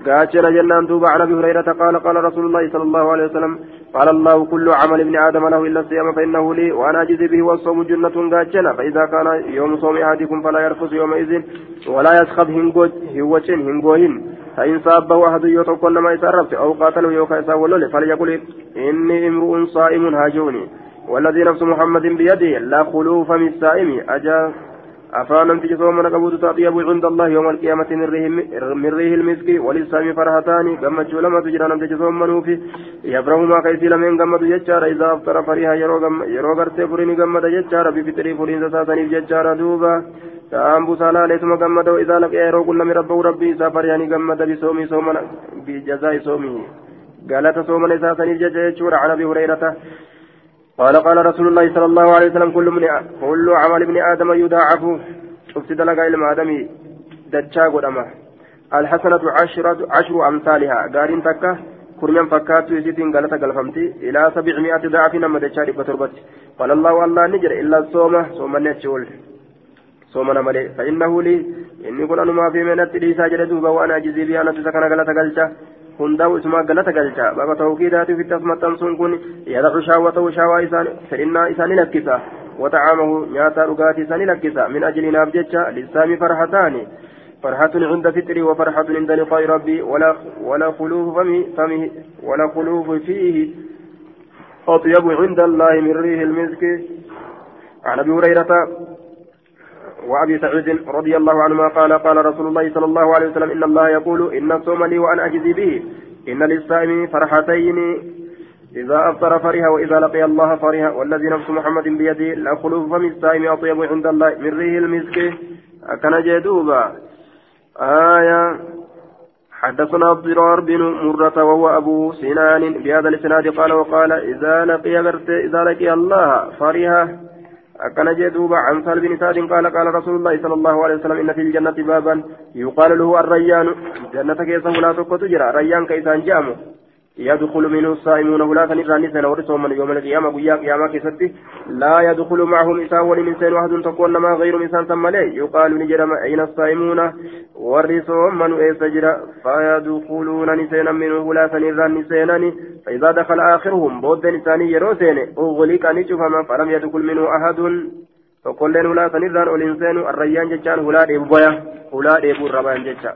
قاتل جنان دوب عن أبي هريرة قال قال رسول الله صلى الله عليه وسلم قال الله كل عمل ابن آدم له إلا الصيام فإنه لي وأنا اجزي به والصوم جنة قاتل فإذا كان يوم صوم أحدكم فلا يرفث يومئذ ولا يسخب هنجوج هوتين هنجوهن فإن صابه أحد يوتوكل ما يسرفت أو قاتله يوكا يساول فليقل إني امرؤ صائم هاجوني والذي نفس محمد بيده لا خلوف من الصائم أجا أفان أنت صومنا قبوت تأطيب عند الله يوم القيامة من ريه, من ريه المسك وللسام فرحتان. كما لما تجرى نمت صومنا في يفرح ما كيسي لمن قمت ججار إذا أفطر فريها يرو غرتي فريني قمت ججار بفطري فرين ساساني ججار دوبا. تأم بسالا ليسما قمت وإذا لقي يرو كل من ربه ربي سافرياني قمت بصومي صومنا بجزاء صومه قالت صومنا ساساني ججار عن أبي هريرة قال قال رسول الله صلى الله عليه وسلم كل من كل عمل ابن آدم يضاعف شفت دلقا إلى آدم دجا قدما. الحسنة عشرة عشر أمثالها. قارين تكا كرمين فكاتو يزيدين قالتا قلفمتي إلى سبعمائة ضعف نما دجاري بتربت قال الله الله نجر إلا الصوم. صوم نتشول صوم نمالي فإنه لي. إني كن أنما في منت ليسا جلدوبا وأنا أجزي بها نفسي سكن غلطة غلطة. Hundaa'u isuma galata galcha. Baaba tawkiidaatiif itti asmaxxansuun kun yadacu shaawwatahu shaawaa isaan fedhinnaa isaanii lakkisa. وطعامه نياتا رقاتي ساني لكسا من أجل نابجتشا للسام فرحتان فرحة عند فطري وفرحة عند لقاء ربي ولا ولا خلوف فمه, فمه ولا خلوف فيه أطيب عند الله من ريح المسك عن أبي هريرة وأبي سعيد رضي الله عنهما قال قال رسول الله صلى الله عليه وسلم إن الله يقول إن الصوم لي وأنا أجزي به. إن للصائم فرحتين. إذا أفطر فرها وإذا لقي الله فرها والذي نفس محمد بيده لا خلوف فم الصائم أطيب عند الله. من ريح المسك. أكن جدوبا آية. حدثنا الضرار بن مرة وهو أبو سنان. بهذا الإسناد قال وقال إذا لقي إذا لقي الله فرها أكن جدوبا عن سهل بن سعد قال قال رسول الله صلى الله عليه وسلم إن في الجنة بابا. يقال له الريان. جنة كيسه لا تجرى. ريان كيسان جامو. يدخل منه الصائمون ولا تنرى نسان ورسهم من يوم القيامة قيا قيامة كستي لا يدخل معهم إسان ولمن سين واحد تكون ما غير من ثم لي يقال نجرم أين الصائمون؟ ورسهم من إيسجر فيدخلون نسينا منه ولا تنرى نسينا فإذا دخل آخرهم بود نساني يروسين أغلق نشفما فلم يدخل منه أحد. فقل ولا تنرى الإنسان الريان جتان ولا ديبويا ولا ديبو الربان جتان.